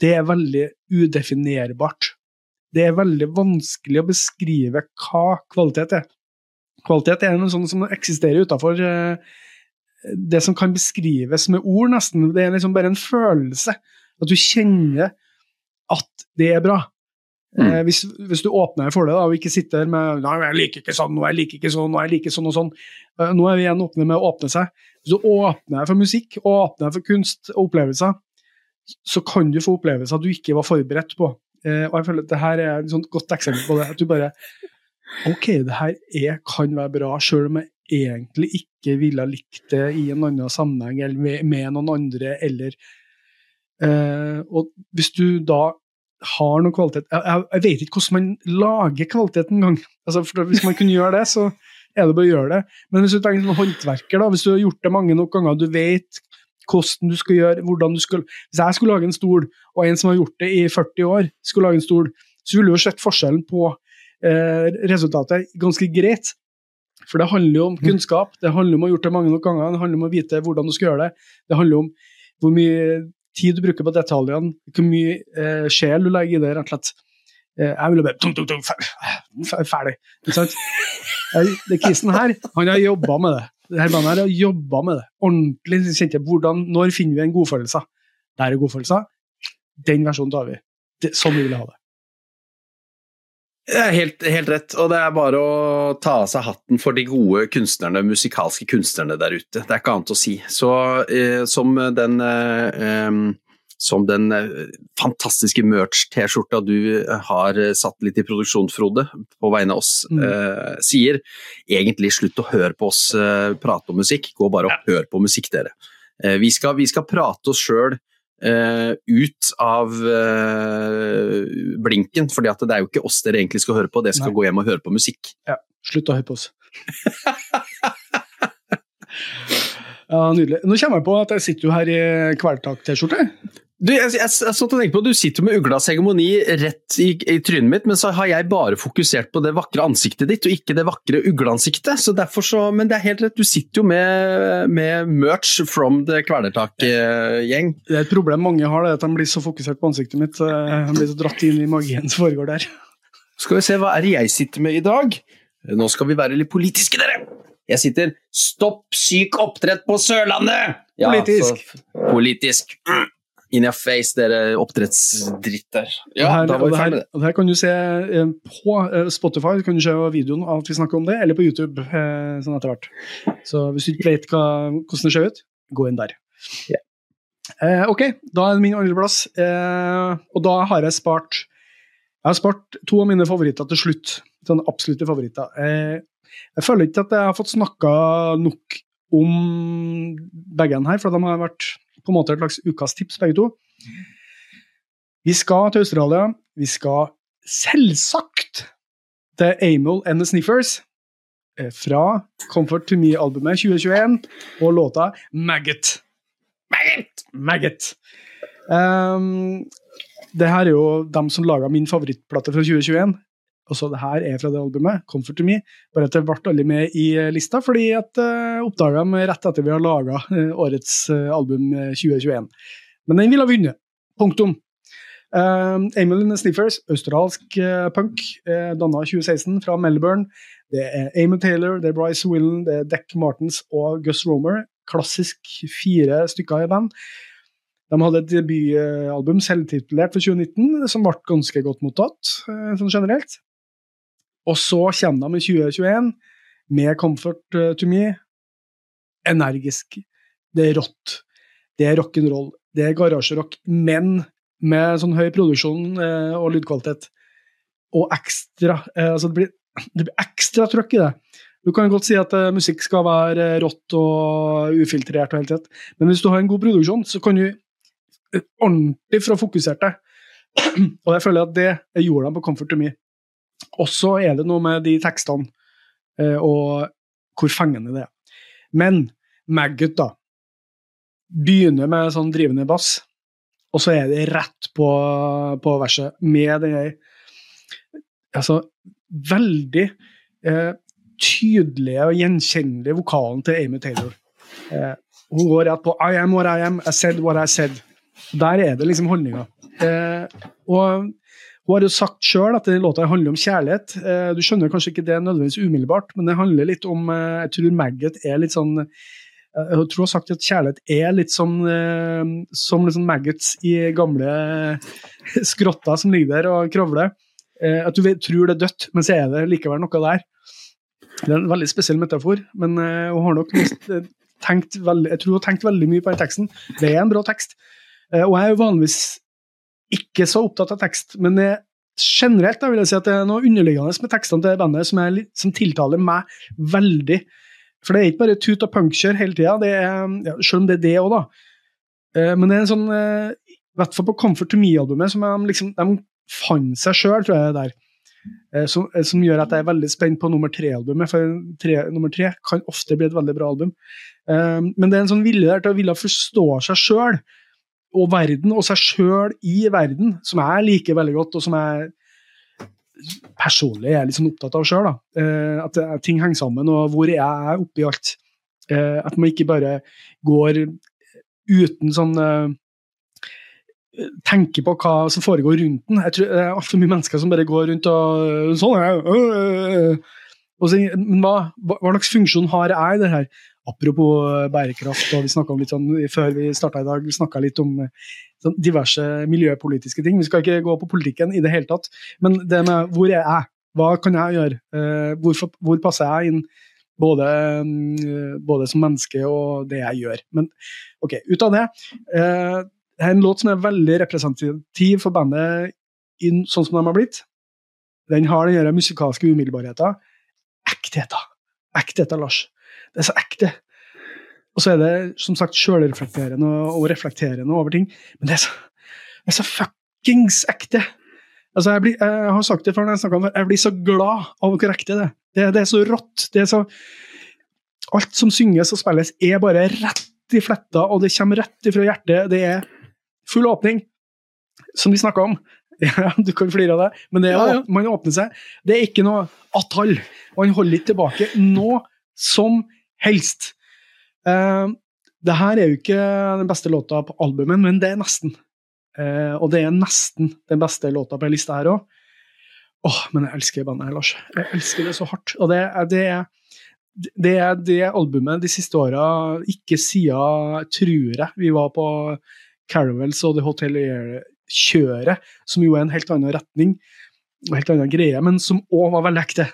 Det er veldig udefinerbart. Det er veldig vanskelig å beskrive hva kvalitet er. Kvalitet er noe sånt som eksisterer utafor eh, det som kan beskrives med ord, nesten. Det er liksom bare en følelse. At du kjenner at det er bra. Mm. Eh, hvis, hvis, du åpner for det da, og ikke sitter med nei, jeg liker ikke sånn, nå jeg liker ikke sånn, nå jeg liker sånn og sånn. Eh, nå er vi igjen åpne med å åpne seg. Hvis du åpner for musikk og åpner for kunst og opplevelser, så kan du få opplevelser du ikke var forberedt på. Eh, og jeg føler at det her er et godt eksempel på det. At du bare Ok, det her er, kan være bra, sjøl om jeg egentlig ikke ville likt det i en annen sammenheng eller med, med noen andre, eller uh, Og hvis du da har noe kvalitet Jeg, jeg, jeg vet ikke hvordan man lager kvalitet engang. Altså, hvis man kunne gjøre det, så er det bare å gjøre det. Men hvis du tenker som håndverker, da, hvis du har gjort det mange nok ganger, du vet hvordan du skal gjøre, hvordan du skal Hvis jeg skulle lage en stol, og en som har gjort det i 40 år, skulle lage en stol, så ville du jo sett forskjellen på eh, resultatet ganske greit. For det handler jo om mm. kunnskap, det handler om å ha gjort det mange nok ganger, det handler om å vite hvordan du skal gjøre det. Det handler om hvor mye tid du bruker på detaljene, hvor mye eh, sjel du legger i det, rett og slett. Eh, jeg ville bare tung, tung, tung, Ferdig. Ikke sant? Det Kisen her, han har jobba med det. Det her har jobba med det. Ordentlig kjente hvordan, Når finner vi en godfølelse? Der er godfølelser. Den versjonen tar vi. Det, sånn vil vi ha det. Helt, helt, rett, og det er bare å ta av seg hatten for de gode kunstnerne, musikalske kunstnerne der ute. Det er ikke annet å si. Så eh, som den eh, som den eh, fantastiske merch-T-skjorta du eh, har satt litt i produksjon, Frode, på vegne av oss, mm. eh, sier. Egentlig slutt å høre på oss eh, prate om musikk, gå bare og ja. hør på musikk, dere. Eh, vi, skal, vi, skal, prate oss sjøl Uh, ut av uh, blinken, fordi det er jo ikke oss dere egentlig skal høre på, dere skal Nei. gå hjem og høre på musikk. Ja, slutt å høre på oss. *laughs* ja, Nydelig. Nå kommer jeg på at jeg sitter jo her i Kvelertak-T-skjorte. Du, jeg, jeg, jeg, jeg på, du sitter med uglas hegemoni rett i, i, trynet mitt, men så har jeg bare fokusert på det vakre ansiktet ditt, og ikke det vakre ugleansiktet. Så derfor så, Men det er helt rett, du sitter jo med, med merch from the Kvelertak-gjeng. Det er et problem mange har, det at de blir så fokusert på ansiktet mitt. De blir så dratt inn i magien som foregår der. Skal vi se, hva er det jeg sitter med i dag? Nå skal vi være litt politiske, dere! Jeg sitter 'Stopp syk oppdrett på Sørlandet'! Ja, politisk. Så, politisk. Mm. In your face, dere oppdrettsdritter. Ja, her, da var vi ferdig med det. Og her kan du se eh, På eh, Spotify kan du se videoen av at vi snakker om det, eller på YouTube eh, sånn etter hvert. Så hvis du ikke vet hva, hvordan det ser ut, gå inn der. Yeah. Eh, ok, da er det min andreplass. Eh, og da har jeg spart Jeg har spart to av mine favoritter til slutt. Sånne absolutte favoritter. Eh, jeg føler ikke at jeg har fått snakka nok om begge her, for de har vært på en måte et slags ukas tips, begge to. Vi skal til Australia. Vi skal selvsagt til Amol and the Sniffers eh, fra Comfort to Me-albumet 2021 og låta Maggot. Maggot! Maggot. Um, det her er jo dem som laga min favorittplate fra 2021. Også det her er fra det albumet, Comfort to Me. Bare at det ble aldri med i eh, lista, fordi at uh, oppdaga dem rett etter vi har laga uh, årets uh, album 2021. Men den ville ha vunnet. Punktum. Uh, Emil Sniffers, australsk uh, punk, uh, danna 2016 fra Melbourne. Det er Amy Taylor, det er Bryce Willen, det er Deck Martens og Gus Romer. Klassisk fire stykker i band. De hadde et debutalbum selvtitulert for 2019 som ble ganske godt mottatt, eh, sånn generelt. Og så kommer de i 2021 med Comfort eh, to Me. Energisk. Det er rått. Det er rock'n'roll. Det er garasjerock, men med sånn høy produksjon eh, og lydkvalitet. Og ekstra altså det, blir, det blir ekstra trøkk i det. Du kan godt si at musikk skal være rått og ufiltrert, og helt rett. men hvis du har en god produksjon, så kan du ordentlig få fokusert deg. *clears throat* Og jeg føler at det gjorde de på Comfort to Me. Og så er det noe med de tekstene eh, og hvor fengende det er. Men Maggot, da, begynner med sånn drivende bass, og så er det rett på, på verset med den altså, veldig eh, tydelige og gjenkjennelige vokalen til Amy Taylor. Eh, hun går rett på I am what I am, I said what I said. Der er det liksom holdninga. Eh, og hun har jo sagt sjøl at låta handler om kjærlighet. Eh, du skjønner kanskje ikke det nødvendigvis umiddelbart, men det handler litt om eh, Jeg tror Maggot er litt sånn eh, jeg tror hun har sagt at kjærlighet er litt sånn eh, som liksom maggots i gamle skrotter som ligger der og kravler. Eh, at du tror det er dødt, men så er det likevel noe der. Det er en veldig spesiell metafor, men hun har nok tenkt veldig, jeg tror hun har tenkt veldig mye på den teksten. Det er en bra tekst. Eh, og jeg er jo vanligvis ikke så opptatt av tekst, men generelt da vil jeg si at det er noe underliggende med tekstene til bandet som, er, som tiltaler meg veldig. For det er ikke bare tut og punkkjør hele tida, ja, selv om det er det òg, da. Eh, men det er en sånn eh, I hvert fall på Comfort to Me-albumet, som de, liksom, de fant seg sjøl, tror jeg det der. Som, som, gjør at jeg er veldig spent på nummer tre-albumet, for tre, nummer tre kan ofte bli et veldig bra album. Men det er en sånn vilje der til å ville forstå seg sjøl og verden og seg sjøl i verden, som jeg liker veldig godt, og som jeg personlig er litt sånn opptatt av sjøl. Eh, at ting henger sammen, og hvor jeg er oppi alt. Eh, at man ikke bare går uten sånn eh, Tenker på hva som foregår rundt den. Jeg tror Det er altfor mye mennesker som bare går rundt og sånn er øh, og så, Men hva, hva, slags funksjon har jeg i det her? Apropos eh, bærekraft, og vi snakka litt sånn før vi starta i dag, vi snakka litt om eh, sånn diverse miljøpolitiske ting. Vi skal ikke gå på politikken i det hele tatt, men det med hvor er jeg? Hva kan jeg gjøre? Eh, Hvorfor, hvor passer jeg inn? Både, både, som menneske og det jeg gjør. Men ok, ut av det. det er en låt som er veldig representativ for bandet inn, sånn som de har blitt. Den har den musikalske umiddelbarheten. Ektheten. Ektheten, Lars. Det er så ekte. Og så er det som sagt sjølreflekterende og, reflekterende over ting. Men det er så, det er så fuckings ekte. Altså, jeg, blir, jeg, har sagt det før når jeg om jeg blir så glad av hvor ekte det er. Det, det er så rått. det er så Alt som synges og spilles, er bare rett i fletta, og det kommer rett ifra hjertet. Det er full åpning, som vi snakka om. *laughs* Ja, du kan flire av det, men det er, ja, ja. man åpner seg. Det er ikke noe atall. Man holder ikke tilbake noe som helst. Uh, det her er jo ikke den beste låta på albumet, men det er nesten. Uh, og det er nesten den beste låta på lista her òg. Åh, oh, men jeg elsker bandet her, Lars. Jeg elsker det så hardt. Og det, det, det er det albumet de siste åra, ikke siden, tror jeg, vi var på Caravels og The Hotelier-kjøret, som jo er en helt annen retning og helt annen greie, men som òg var veldig ekte.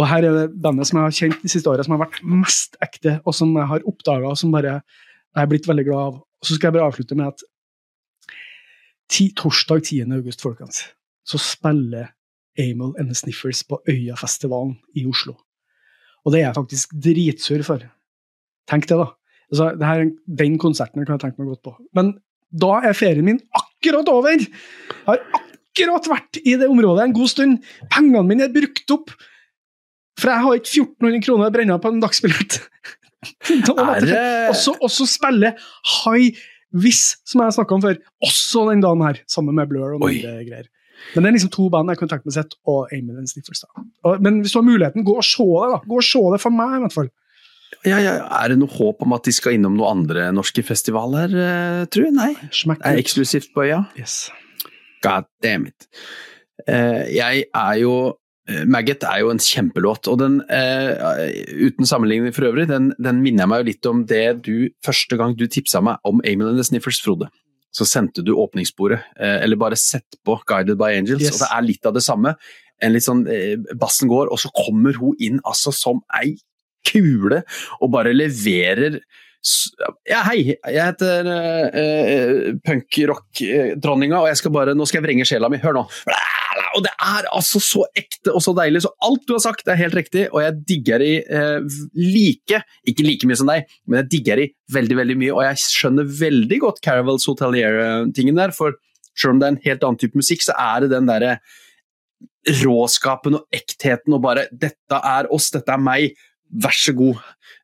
Og her er det bandet som jeg har kjent de siste åra, som har vært mest ekte, og som jeg har oppdaga, og som bare jeg er blitt veldig glad av. Og så skal jeg bare avslutte med at ti, torsdag 10. august, folkens, så spiller Amel and the Sniffers på Øyafestivalen i Oslo. Og det er jeg faktisk dritsur for. Tenk det, da. Altså, det her, den konserten kan jeg tenke meg godt på. Men da er ferien min akkurat over! Jeg har akkurat vært i det området en god stund. Pengene mine er brukt opp. For jeg har ikke 1400 kroner å brenne på en dagsbillett. *laughs* Og så spiller High Viss, som jeg snakka om før, også den dagen her, sammen med Blur og noen greier. Men det er liksom to band jeg kunne tenkt meg sett, og Amy and Sniffers. Men hvis du har muligheten, gå og se det. da. Gå og se det for meg, i hvert fall. Ja, ja, Er det noe håp om at de skal innom noen andre norske festivaler, uh, tror jeg? Nei. det er eksklusivt på øya? Yes. God damn it. Uh, jeg er jo Maggot er jo en kjempelåt, og den, uten sammenligning for øvrig, den, den, minner jeg meg jo litt om det du første gang du tipsa meg om Amel and the Sniffers, Frode så sendte du åpningssporet, uh, eller bare sett på 'Guided by Angels', yes. og det er litt av det samme. En litt sånn, uh, Bassen går, og så kommer hun inn altså som ei kule og bare leverer ja, hei, jeg heter uh, uh, punkrock-dronninga, og jeg skal bare, nå skal jeg vrenge sjela mi. Hør nå. Og det er altså så ekte og så deilig. Så alt du har sagt, er helt riktig, og jeg digger i eh, like Ikke like mye som deg, men jeg digger i veldig veldig mye, og jeg skjønner veldig godt Caravels Hotelier-tingen der, for selv om det er en helt annen type musikk, så er det den derre råskapen og ektheten og bare 'Dette er oss, dette er meg', vær så god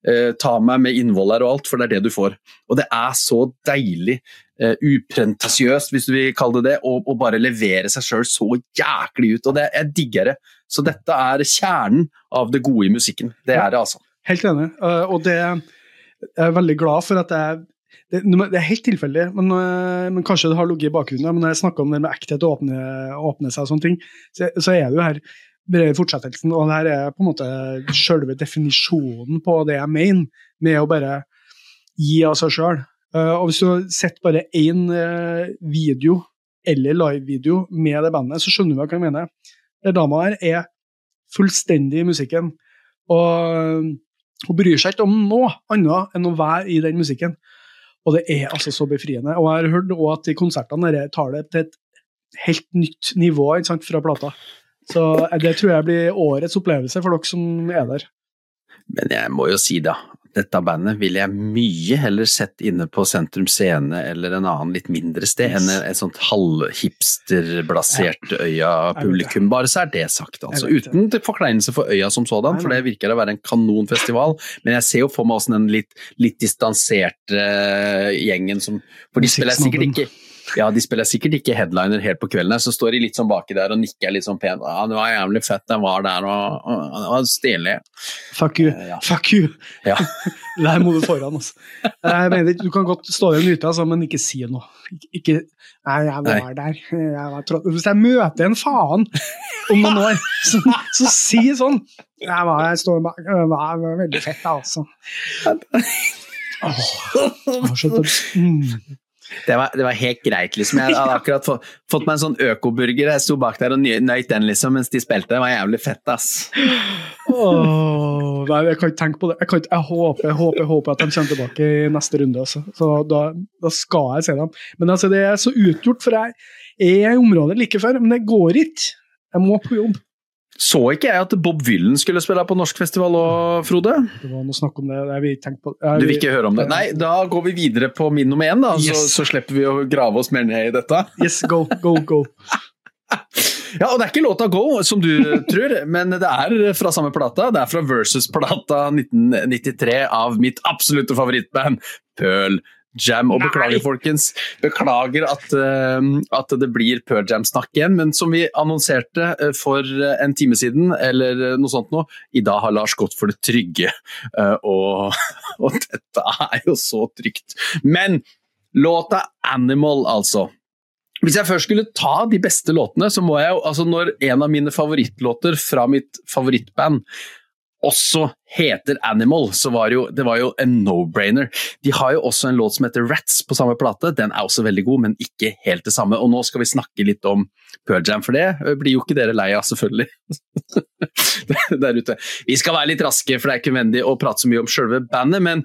eh, ta meg med innvoll her og alt, for det er det du får. Og det er så deilig eh, uprentasiøst, hvis du vil kalle det det, og bare levere seg sjøl så jæklig ut. Og det, jeg digger det. Så dette er kjernen av det gode i musikken. Det er det, altså. Helt enig. Uh, og det jeg er veldig glad for at jeg det, det, er helt tilfeldig, men, uh, men, kanskje det har ligget i bakgrunnen. Men når jeg snakker om det med ekthet og åpne, åpne seg og sånne ting, så, så er det jo her fortsettelsen, og det her er på en måte selve definisjonen på det jeg mener med å bare gi av seg sjøl. Uh, og hvis du har sett bare én uh, video eller live-video med det bandet, så skjønner du hva jeg mener. Den dama her er fullstendig i musikken, og hun bryr seg ikke om noe annet enn å være i den musikken. Og det er altså så befriende. Og jeg har hørt også at de konsertene der tar det til et helt nytt nivå sant, fra plata. Så eh, det tror jeg blir årets opplevelse for dere som er der. Men jeg må jo si da, dette bandet ville jeg mye heller sett inne på Sentrum Scene eller en annen litt mindre sted yes. enn et sånt halvhipsterblasert ja. Øya-publikum. Bare så er det sagt, altså. Uten forkleinelse for Øya som sådan, for det virker å være en kanonfestival. Men jeg ser jo for meg åssen den litt, litt distanserte uh, gjengen som For de spiller sikkert ikke ja, de spiller sikkert ikke headliner helt på kvelden, så står de litt sånn baki der og nikker litt sånn pent. Ja, det var jævlig fett, jeg var der og, og det var stilig. Fuck you. Uh, ja. Fuck you! Ja. det her må du foran, altså. Jeg mener, du kan godt stå igjen ute, altså, men ikke si noe. Ikke, nei, jeg var nei. der. Jeg var Hvis jeg møter en faen om noen år, *laughs* så, så si sånn. Jeg var, jeg står bak, det var veldig fett, altså. Åh, jeg har skjønt det. Mm. Det var, det var, helt greit, liksom. Jeg hadde *laughs* akkurat fått, fått meg en sånn økoburger. Jeg sto bak der og nøyt den liksom mens de spilte. Det var jævlig fett, ass. Oh, nei, jeg kan ikke tenke på det. Jeg, ikke, jeg, håper, jeg, håper, jeg, håper, at de kommer tilbake i neste runde. Altså. Så da, da, skal jeg se dem. Men altså, det er så utgjort, for jeg er i området like før, men det går ikke. Jeg må på jobb. Så ikke jeg at Bob Willen skulle spille på norsk festival òg, Frode? Det var noe snakk om det. Jeg vil tenke på jeg, Du vil ikke høre om det? Nei, da går vi videre på min nummer én, da, yes. så, så, slipper vi å grave oss mer ned i dette. *laughs* Yes, go, go, go. ja, og det er ikke låta Go, som du tror, men det er fra samme plata. Det er fra Versus-plata 1993 av mitt absolutte favorittband, Pearl Jam. Og beklager, folkens. Beklager at, uh, at det blir Pearl Jam-snakk igjen, men som vi annonserte uh, for en time siden, eller noe sånt nå, i dag har Lars gått for det trygge. Og, *laughs* og, dette er jo så trygt. Men låta 'Animal', altså. Hvis jeg først skulle ta de beste låtene, så må jeg jo altså Når en av mine favorittlåter fra mitt favorittband også heter Animal, så var jo, det var jo en no-brainer. De har jo også en låt som heter Rats på samme plate. Den er også veldig god, men ikke helt det samme. Og nå skal vi snakke litt om Pearl Jam, for det blir jo ikke dere lei av, selvfølgelig. *laughs* Der ute. Vi skal være litt raske, for det er ikke nødvendig å prate så mye om selve bandet, men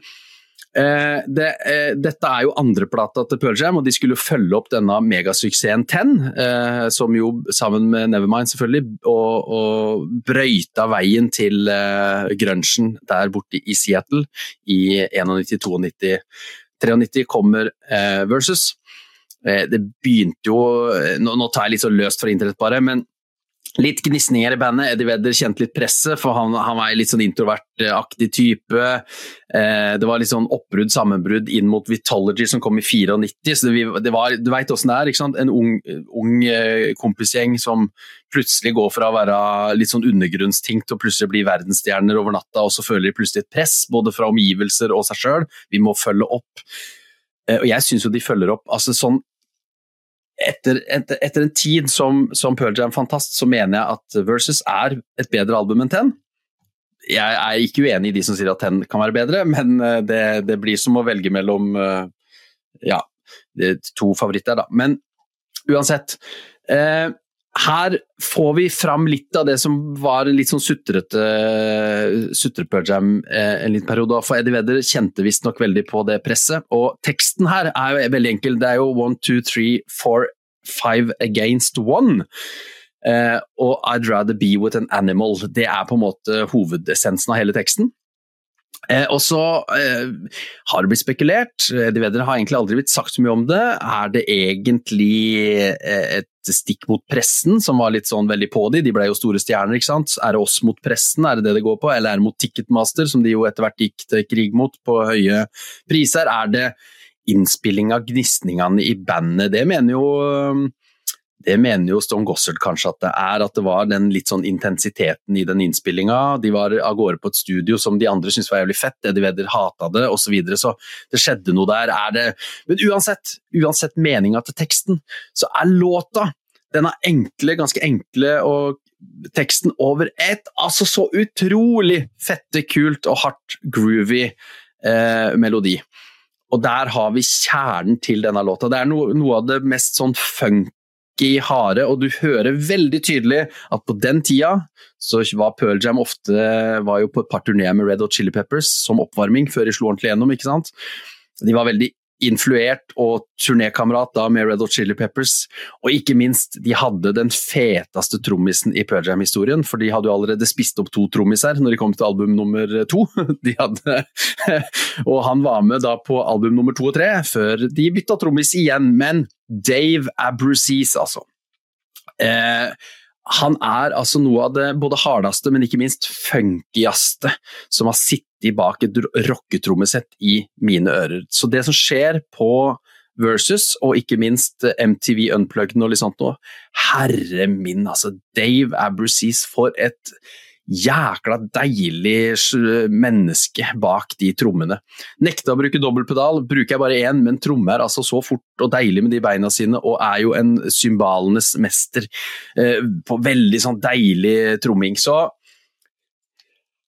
Eh, det, eh, dette er jo andreplata til Pearl Jam, og de skulle følge opp denne megasuksessen Ten, eh, som jo sammen med Nevermind selvfølgelig, og, og brøyta veien til eh, grunchen der borte i Seattle i 91-92. 93 kommer eh, Versus. Eh, det begynte jo Nå, nå tar jeg litt så løst fra internett, bare, men Litt gnisninger i bandet. Eddie Vedder kjente litt presset, for han, han var litt sånn introvertaktig type. Eh, det var litt sånn oppbrudd, sammenbrudd inn mot Vitology som kom i 94. så det, det var, Du veit åssen det er. ikke sant? En ung, ung eh, kompisgjeng som plutselig går fra å være litt sånn undergrunnsting til å plutselig bli verdensstjerner over natta, og så føler de plutselig et press, både fra omgivelser og seg sjøl. Vi må følge opp. Eh, og jeg syns jo de følger opp. altså sånn etter, etter, etter, en tid som, som Pearl Jam-fantast, så mener jeg at Versus er et bedre album enn Ten. Jeg er ikke uenig i de som sier at Ten kan være bedre, men eh, det, det blir som å velge mellom eh, ja, to favoritter, da. Men uansett. Eh, her får vi fram litt av det som var en litt sånn sutrete sutre eh, en liten periode. For Eddie Vedder kjente visstnok veldig på det presset. Og teksten her er jo veldig enkel. Det er jo one, two, three, four, five against one. Eh, og I'd rather be with an animal. Det er på en måte hovedessensen av hele teksten. Eh, og så eh, har det blitt spekulert, Eddie Vedder har egentlig aldri blitt sagt så mye om det. Er det egentlig eh, et stikk mot pressen, som var litt sånn veldig på de, de ble jo store stjerner, ikke sant. Er det oss mot pressen, er det det det går på, eller er det mot Ticketmaster, som de jo etter hvert gikk til krig mot på høye priser? Er det innspilling av gnisningene i bandet? Det mener jo det mener jo Stone Gossard kanskje at det er, at det var den litt sånn intensiteten i den innspillinga. De var av gårde på et studio som de andre syntes var jævlig fett, Eddie Vedder hata det osv. Så, videre. så det skjedde noe der. Er det, men uansett, uansett meninga til teksten, så er låta den er enkle, ganske enkle, og teksten over ett altså så utrolig fette, kult og hardt groovy eh, melodi. Og der har vi kjernen til denne låta. Det er no, noe av det mest sånn funk i harde, og du hører veldig tydelig at på den tida så var Pearl Jam ofte var jo på et par turneer med Red Hot Chili Peppers som oppvarming før de slo ordentlig gjennom. ikke sant? De var veldig influert og turnékamerat da med Red Hot Chili Peppers. Og ikke minst, de hadde den feteste trommisen i Pearl Jam-historien, for de hadde jo allerede spist opp to trommiser når de kom til album nummer to. *laughs* De hadde, *laughs* og han var med da på album nummer to og tre, før de bytta trommis igjen. Men Dave Abruzzese, altså. Eh, han er altså noe av det både hardeste, men ikke minst funkieste som har sittet bak et rocketrommesett i mine ører. Så det som skjer på Versus, og ikke minst MTV Unplugged og litt sånt noe, herre min, altså Dave Abruzzese, for et jækla deilig menneske bak de trommene. Nekta å bruke dobbeltpedal, bruker jeg bare én, men tromme er altså så fort og deilig med de beina sine, og er jo en symbalenes mester eh, på veldig sånn deilig tromming. Så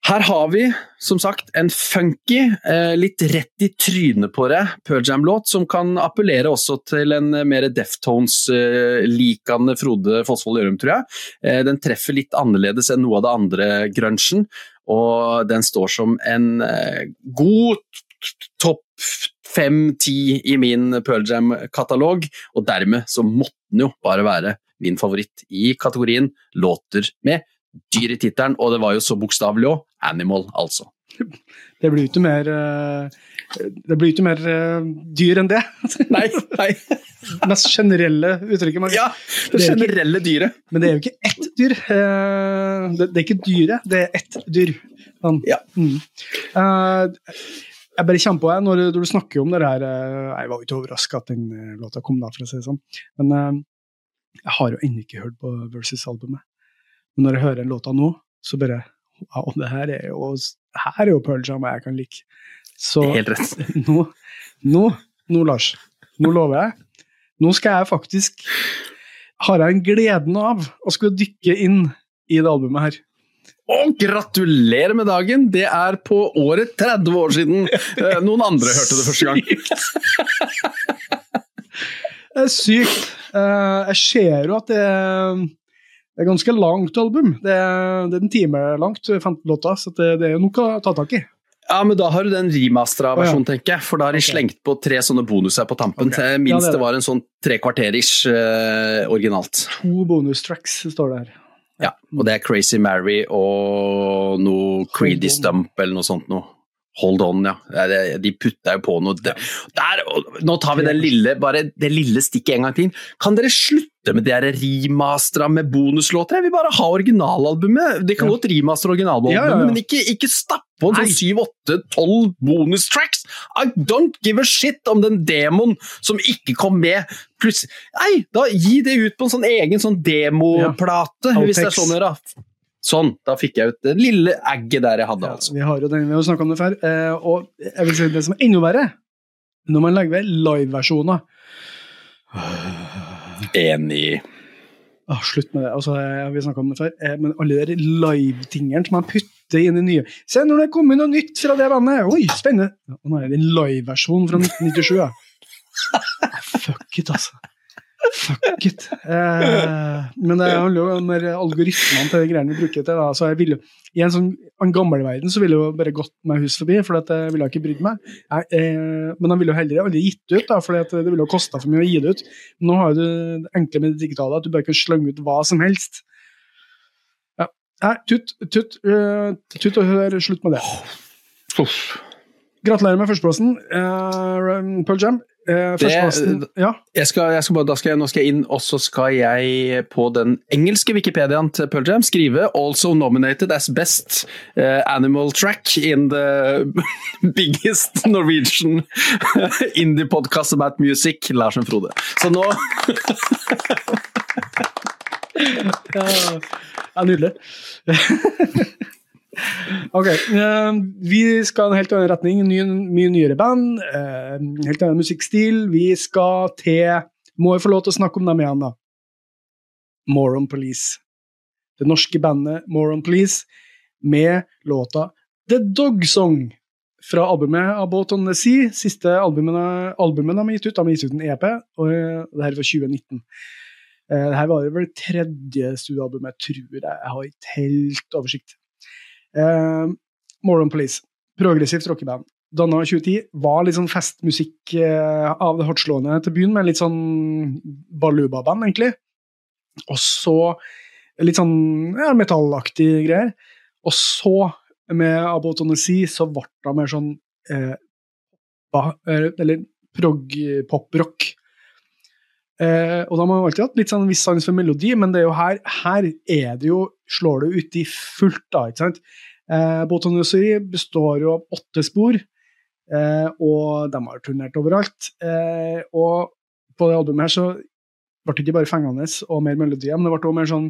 her har vi som sagt en funky, eh, litt rett i trynet på det Pearl Jam-låt, som kan appellere også til en mer Deftones-likende Frode Fosvold Gjørum, tror jeg. Eh, den treffer litt annerledes enn noe av det andre grunchen, og den står som en eh, god topp fem-ti i min Pearl Jam-katalog, og dermed så måtte den jo bare være min favoritt i kategorien låter med dyr i tittelen, og det var jo så bokstavelig òg. Animal, altså. *laughs* Det blir ikke mer eh, Det blir ikke mer eh, dyr enn det. *laughs* Nei, nei. det *laughs* Mest generelle uttrykket. Man, ja, det, det generelle ikke, dyret. Men det er jo ikke ett dyr. Eh, det, det er ikke dyret, det er ett dyr. Sånn. Ja. Mm. Jeg bare kommer på det, når, du snakker om det her Jeg var jo ikke overraska at den låta kom, da, for å si det sånn. Men jeg har jo ennå ikke hørt på Versus-albumet. Men når jeg hører låta nå, så bare *laughs* Wow, det her er jo, her er jo jeg kan like. Så Helt rett. *laughs* Nå, nå, nå, Lars, nå lover jeg. Nå skal jeg faktisk Har jeg en gleden av å skulle dykke inn i det albumet her. Og gratulerer med dagen! Det er på året 30 år siden eh, noen andre hørte det første gang. *laughs* det er sykt. Eh, jeg ser jo at det det er ganske langt album. Det er, det er en time langt, 15 låter, så det, det er noe å ta tak i. Ja, men da har du den remastera versjonen, oh, ja. tenker jeg. For da har de okay. slengt på tre sånne bonuser på tampen. Okay. Minst ja, det, det. var en sånn tre kvarter-ish uh, originalt. To bonustracks står det her. Ja, og det er Crazy Mary og noe Creedy Stump eller noe sånt noe. Hold on, ja. De putta jo på noe der, Nå tar vi den lille, bare det lille stikket en gang til. Kan dere slutte med de remastera med bonuslåter? Jeg vil bare ha originalalbumet. De kan godt remaster originalalbumet, ja, ja, ja. men ikke, ikke stapp på sånn syv, åtte, tolv bonustracks! I don't give a shit om den demoen som ikke kom med. Plutselig Nei, da gi det ut på en sånn egen sånn demoplate, hvis det er sånn dere Sånn, da fikk jeg ut det lille egget der jeg hadde. altså. Ja, vi har jo den, vi har snakka om det før. Eh, og jeg vil si det som er enda verre, når man legger ved liveversjoner Enig. Ah, slutt med det. altså, Vi snakka om det før, eh, men alle de live-tingene som man putter inn i nye Se, når det kommer noe nytt fra det bandet! Oi, spennende! Og nå er det en liveversjon fra 1997. Ja. *laughs* Fuck it, altså. Fuck it. Eh, men det handler jo om algoritmene til de greiene vi bruker til. Da. Så jeg ville, I en sånn en gammel verden så ville jeg bare gått meg hus forbi, for jeg ville ikke brydd meg. Jeg, eh, men jeg ville jo heller aldri gitt det ut, da, for det ville jo kosta for mye å gi det ut. Nå har du det enkle med det digitale, at du bare kan slenge ut hva som helst. Ja. Nei, tutt, tutt, uh, tut og hør, slutt med det. Gratulerer med førsteplassen, uh, Pearl Jam. Eh, det, ja. jeg skal, jeg skal bare, skal jeg, nå skal jeg inn, og så skal jeg på den engelske Wikipediaen til Pearl Jam skrive 'also nominated as best uh, animal track in the *laughs* biggest Norwegian *laughs* indie podcast about music', Larsen Frode. Så nå ja, *laughs* ja, nydelig. Ok. Uh, vi skal en helt annen retning. Ny, mye nyere band. Uh, helt annen musikkstil. Vi skal til Må jeg få lov til å snakke om dem igjen, da? Moron Police. Det norske bandet Moron Police med låta The Dog Song fra albumet About On The Sea. Siste albumet, albumet de har gitt ut. De har gitt ut en EP, og det her var 2019. Uh, det her var vel tredje studioalbumet, tror jeg. Jeg har ikke helt oversikt. Uh, Moron Police, progressivt rockeband. Danna i 2010, var litt sånn festmusikk uh, av det hardtslående til byen, med litt sånn baluba-band, egentlig. Og så litt sånn ja, metallaktige greier. Og så, med Abotonesi, så ble det mer sånn eh, Eller prog-pop-rock. Eh, og da har man alltid hatt litt sånn viss sans for melodi, men det er jo her, her er det jo, slår det ut i fullt. da, ikke sant? Eh, Botanuseri består jo av åtte spor, eh, og de har turnert overalt. Eh, og på det albumet her så ble det ikke bare fengende og mer melodier, men det ble også mer sånn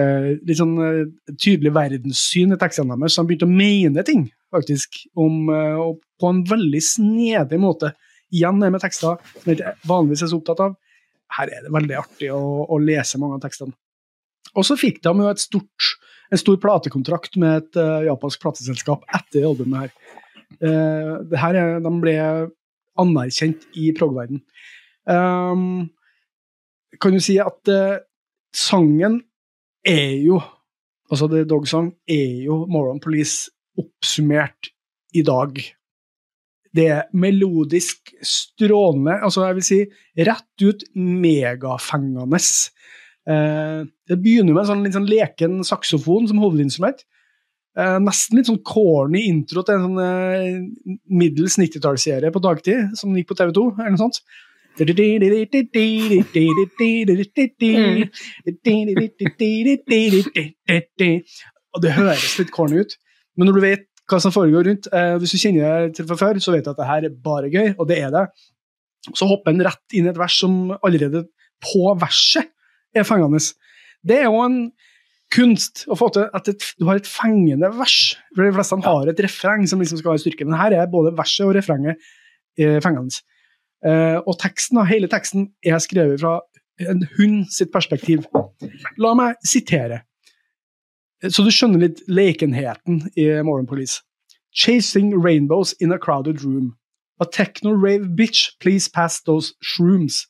eh, litt sånn eh, tydelig verdenssyn i tekstene deres. Så de begynte å mene ting, faktisk, om, eh, og på en veldig snedig måte. Igjen det med tekster som jeg vanligvis er så opptatt av her er det veldig artig å, å lese mange av tekstene. Og så fikk de jo stort, en stor platekontrakt med et uh, japansk plateselskap etter albumet her. Uh, her er, de ble anerkjent i prog-verden. Um, kan du si at uh, sangen er jo Altså The Dog Song er jo Moron Police oppsummert i dag det er melodisk strålende, altså jeg vil si rett ut megafengende. Eh, det begynner med en sånn, litt sånn leken saksofon som hovedinstrument. Eh, nesten litt sånn corny intro til en sånn eh, middels 90-tallsserie på dagtid, som gikk på TV2, eller noe sånt. Og det høres litt corny ut, men når du vet hva som foregår rundt. Eh, hvis du kjenner deg til fra før, så vet du at det her er bare gøy, og det er det. Så hopper en rett inn i et vers som allerede på verset er fengende. Det er jo en kunst å få til at et, du har et fengende vers. For De fleste har et refreng som liksom skal være styrke, men her er både verset og refrenget eh, fengende. Eh, og teksten, hele teksten er skrevet fra en hund sitt perspektiv. La meg sitere. Så du skjønner litt lekenheten i morgenpolis. Chasing rainbows in a crowded room. A techno rave bitch, please pass those shrooms.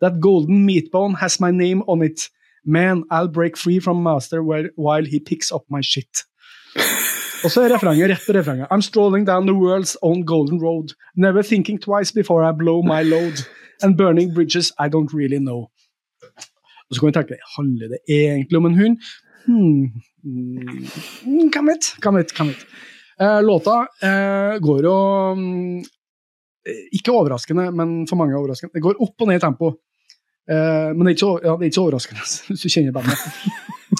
That golden meatbone has my name on it. Man, I'll break free from master while he picks up my shit. Og så er refrenget rett på refrenget. I'm strolling down the world's own golden road. Never thinking twice before I blow my load. And burning bridges I don't really know. Og så kan vi tenke, handler det egentlig om en hund? Hmm. Hvem vet? Hvem vet? Hvem vet? Eh, låta eh, går jo mm, Ikke overraskende, men for mange overraskende. Det går opp og ned i tempo. Eh, men det er, ikke, ja, det er ikke overraskende, *laughs* hvis du kjenner bandet.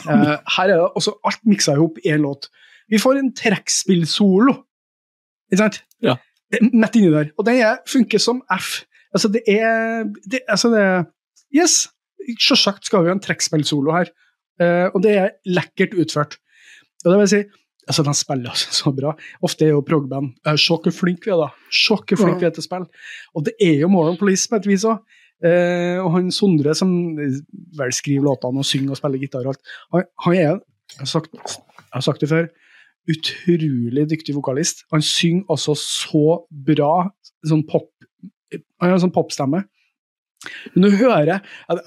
Eh, her er det også alt miksa i hop i én låt. Vi får en trekkspillsolo, ikke sant? Ja. Midt inni der. Og den er, funker som F. Altså, det er, det, altså det Yes! Selvsagt skal vi ha en trekkspillsolo her. Eh, og det er lekkert utført. Og det vil si Altså, De spiller altså så bra. Ofte er jo prog-band Se Sjokk hvor flinke vi er, da. Se hvor flinke vi er til å spille. Og det er jo Moral Police på et vis òg. Eh, og han Sondre, som vel skriver låtene og synger og spiller gitar og alt, han, han er jeg har, sagt, jeg har sagt det før utrolig dyktig vokalist. Han synger altså så bra sånn pop Han har en sånn popstemme. Men du hører jeg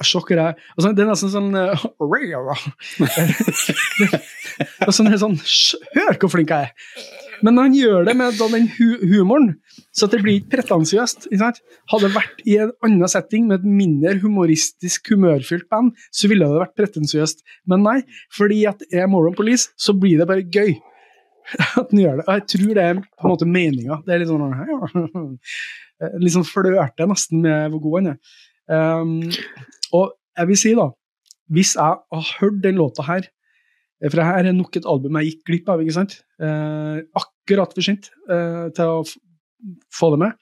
Sjokker er altså, Det er nesten sånn *laughs* uh, sånn, sånn, Hør hvor flink jeg er! Men han gjør det med den hu humoren, så det blir ikke pretensiøst. Hadde det vært i en annen setting med et mindre humoristisk, humørfylt band, så ville det vært pretensiøst. Men nei, fordi at det er Moron Police, så blir det bare gøy *laughs* at han gjør det. Og jeg tror det er på en måte meninga. Det er litt sånn *laughs* ja, sånn flørte nesten med hvor god han er. Um, og jeg vil si, da, hvis jeg har hørt den låta her For det her er nok et album jeg gikk glipp av, ikke sant? Uh, akkurat for sent uh, til å få det med.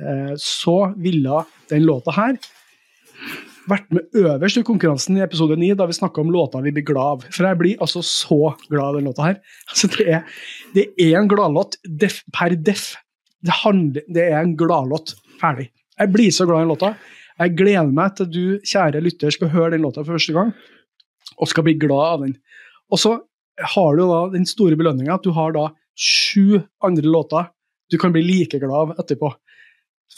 Uh, så ville den låta her vært med øverst i konkurransen i episode 9, da vi snakka om låta vi blir glad av. For jeg blir altså så glad av den låta her. *laughs* Altså, det, er, det er en gladlåt def, per def. Det, det er en gladlåt. Ferdig. Jeg blir så glad i den låta. Jeg gleder meg til du, kjære lytter, skal høre den låta for første gang, og skal bli glad av den. Og så har du da den store belønninga at du har da sju andre låter du kan bli like glad av etterpå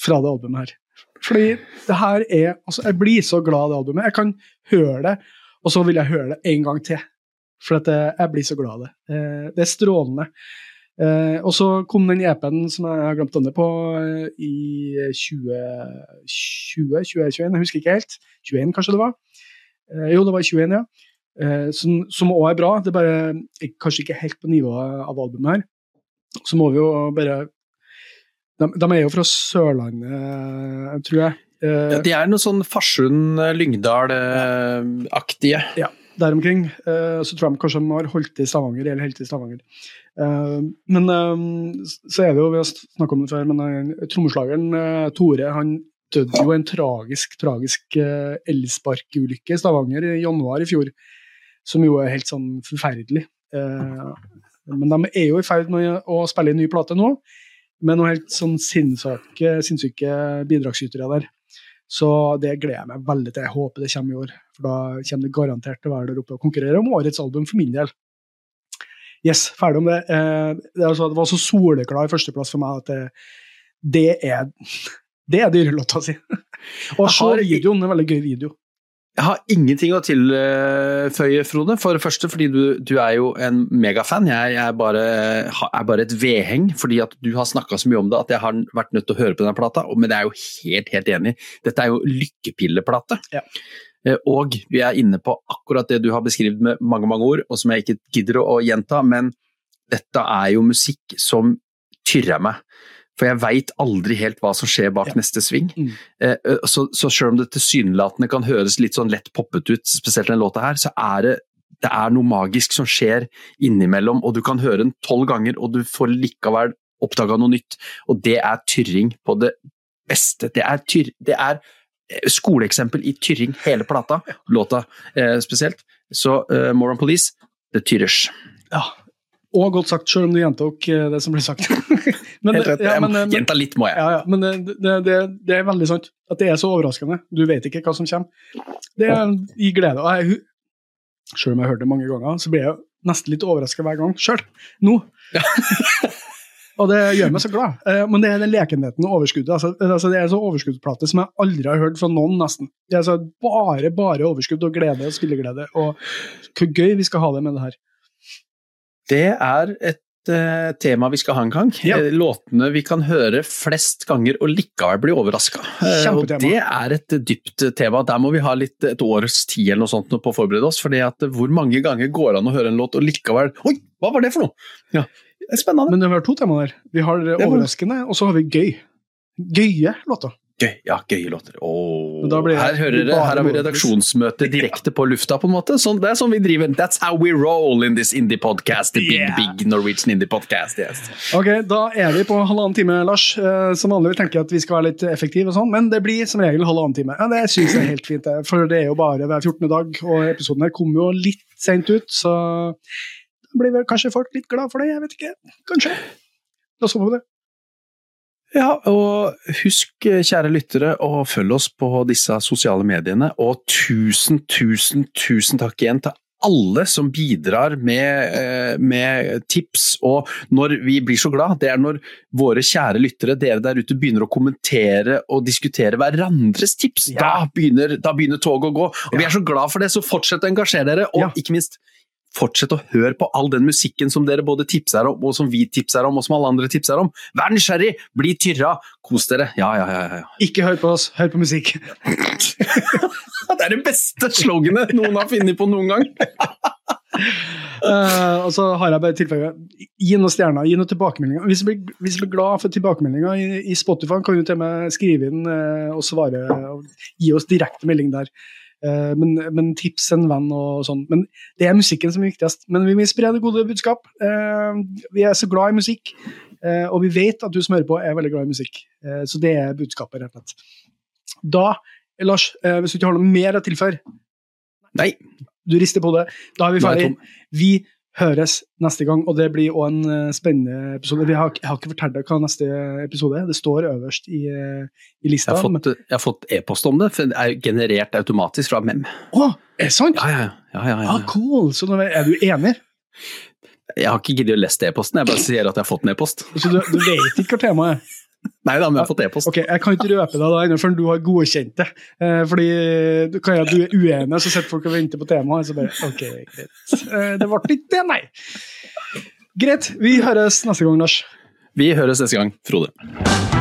fra det albumet her. Fordi det her er altså Jeg blir så glad av det albumet. Jeg kan høre det, og så vil jeg høre det en gang til. For at jeg blir så glad av det. Eh, det er strålende. Eh, og så kom den EP-en som jeg har glemt navnet på, eh, i 2020-2021, jeg husker ikke helt. 21 kanskje det var? jo, det var 21, ja. som også er bra. Det er bare kanskje ikke helt på nivået av albumet her. Så må vi jo bare de, de, er jo fra Sørlandet, tror jeg. Ja, de er noe sånn Farsund-Lyngdal-aktige. Ja, der omkring. Så tror jeg kanskje de har holdt til Stavanger, eller helt til Stavanger. Men så er det jo, vi har snakket om det før, men trommeslageren Tore han døde jo en tragisk, tragisk elsparkulykke i Stavanger i januar i fjor. Som jo er helt sånn forferdelig. Men de er jo i ferd med å spille en ny plate nå med noen helt sånn sinnssyke, sinnssyke bidragsytere der. Så det gleder jeg meg veldig til. Jeg håper det kommer i år. For da kommer det garantert til å være der oppe og konkurrere om årets album for min del. Yes, ferdig om det. Eh, det, altså, det var så soleklar førsteplass for meg at det, det er det er dyrelåta si. *laughs* og se videoen, en veldig gøy video. Jeg har ingenting å tilføye, Frode. For det første fordi du, du er jo en megafan. Jeg er, bare, er, bare, et vedheng fordi at du har snakka så mye om det at jeg har vært nødt til å høre på den plata. Men jeg er jo helt, helt enig. Dette er jo lykkepilleplate. Ja. Eh, og vi er inne på akkurat det du har beskrevet med mange, mange ord, og som jeg ikke gidder å gjenta. Men dette er jo musikk som tyrrer meg. For jeg veit aldri helt hva som skjer bak ja. neste sving. Mm. Eh, så, så selv om det tilsynelatende kan høres litt sånn lett poppet ut, spesielt den låta her, så er det, det er noe magisk som skjer innimellom, og du kan høre den tolv ganger, og du får likevel oppdaga noe nytt. Og det er tyrring på det beste. Det er, tyr, det er skoleeksempel i tyrring, hele plata, låta eh, spesielt. Så eh, Moron Police, det tyrers. Ja, og godt sagt, selv om du gjentok eh, det som ble sagt. *laughs* men, Helt rett. Ja, men, men, Gjenta litt, må jeg. Ja, ja, men det, det, det, er veldig sant. At det er så overraskende. Du vet ikke hva som kommer. Det er i glede. Og jeg, selv om jeg har hørt det mange ganger, så blir jeg nesten litt overraska hver gang sjøl. Nå. Ja. *laughs* og det gjør meg så glad. *laughs* Eh, men det er den lekenheten og overskuddet. Altså, altså, det er en sånn overskuddsplate som jeg aldri har hørt fra noen, nesten. Det er altså bare, bare overskudd og glede og spilleglede. Og hvor gøy vi skal ha det med det her. Det er et uh, tema vi skal ha en gang. Ja. Eh, Låtene vi kan høre flest ganger og likevel bli overraska. og Kjempetema. det er et dypt tema. Der må vi ha litt et års tid eller noe sånt på å forberede oss. For eh, hvor mange ganger går det an å høre en låt og likevel Oi, hva var det for noe? Ja, det er spennende. Men vi har to temaer der. Vi har overraskende, og så har vi gøy. Gøye låter. Gøy, ja, gøye låter. Åh. Men da blir det her, hører dere, her har vi redaksjonsmøte direkte på lufta, på en måte. Sånn, det er sånn vi driver. That's how we roll in this indie podcast. The big, Yeah. big Norwegian indie podcast. Yes. Ok, Da er vi på halvannen time, Lars. Eh, Som vanlig tenker jeg at vi skal være litt effektive, og sånn, men det blir som regel halvannen time. Ja, Det syns jeg er helt fint, for det er jo bare hver 14. dag, og episoden her kommer jo litt seint ut, så blir vel kanskje folk litt glad for det, jeg vet ikke. Kanskje. Da så vi det. Ja, og husk, kjære lyttere, å følge oss på disse sosiale mediene. Og tusen, tusen, tusen takk igjen til alle som bidrar med, eh, med tips. Og når vi blir så glad, det er når våre kjære lyttere, dere der ute, begynner å kommentere og diskutere hverandres tips. Ja. Da, begynner, da begynner toget å gå. Og vi er så glad for det, så fortsett å engasjere dere. Og Ja. ikke minst, Fortsett å høre på all den musikken som dere både tipser om, og som vi tipser om, og som alle andre tipser om. Vær nysgjerrig, bli tyrra, kos dere. Ja, ja, ja. ja. Ikke hør på oss, hør på musikk. *laughs* Det er det beste sloganet noen har funnet på noen gang. uh, og så har jeg bare tilfelle Gi noen stjerner, gi noen tilbakemeldinger. Hvis du blir, hvis du blir glad for tilbakemeldinger i, i Spotify, kan du til og med skrive inn uh, og svare. Og gi oss direkte melding der. Eh, men, men tips en venn og sånn. Men det er musikken som er viktigst. Men vi vil spre det gode budskap. Eh, vi er så glad i musikk, eh, og vi vet at du som hører på, er veldig glad i musikk. Så det er budskapet, rett og slett. Da, Lars, hvis du ikke har noe mer å tilføre, Nei, du rister på det, da er vi er ferdig. Vi høres neste gang, og det blir òg en eh, spennende episode. Vi har, jeg har ikke fortalt deg hva neste episode er, det står øverst i, eh, i lista. har fått, jeg har fått e-post om det, for det er generert automatisk fra Mem. Å, er det sant? Ja, ja, ja. ja, ja, Ah, cool. Så nå er du enig? Jeg har ikke giddet å lese e-posten, jeg bare sier at jeg har fått en e-post. Så du, du vet ikke hva temaet er? Nei da, men jeg har fått e-post. Ok, Jeg kan ikke røpe deg da ennå, før du har godkjent det. Eh, fordi du kan jo at du er uenig, så sitter folk og venter på temaet. Så bare, ok, greit. Eh, det ble ikke det, nei. Greit. Vi høres neste gang, Lars. Vi høres neste gang, Frode.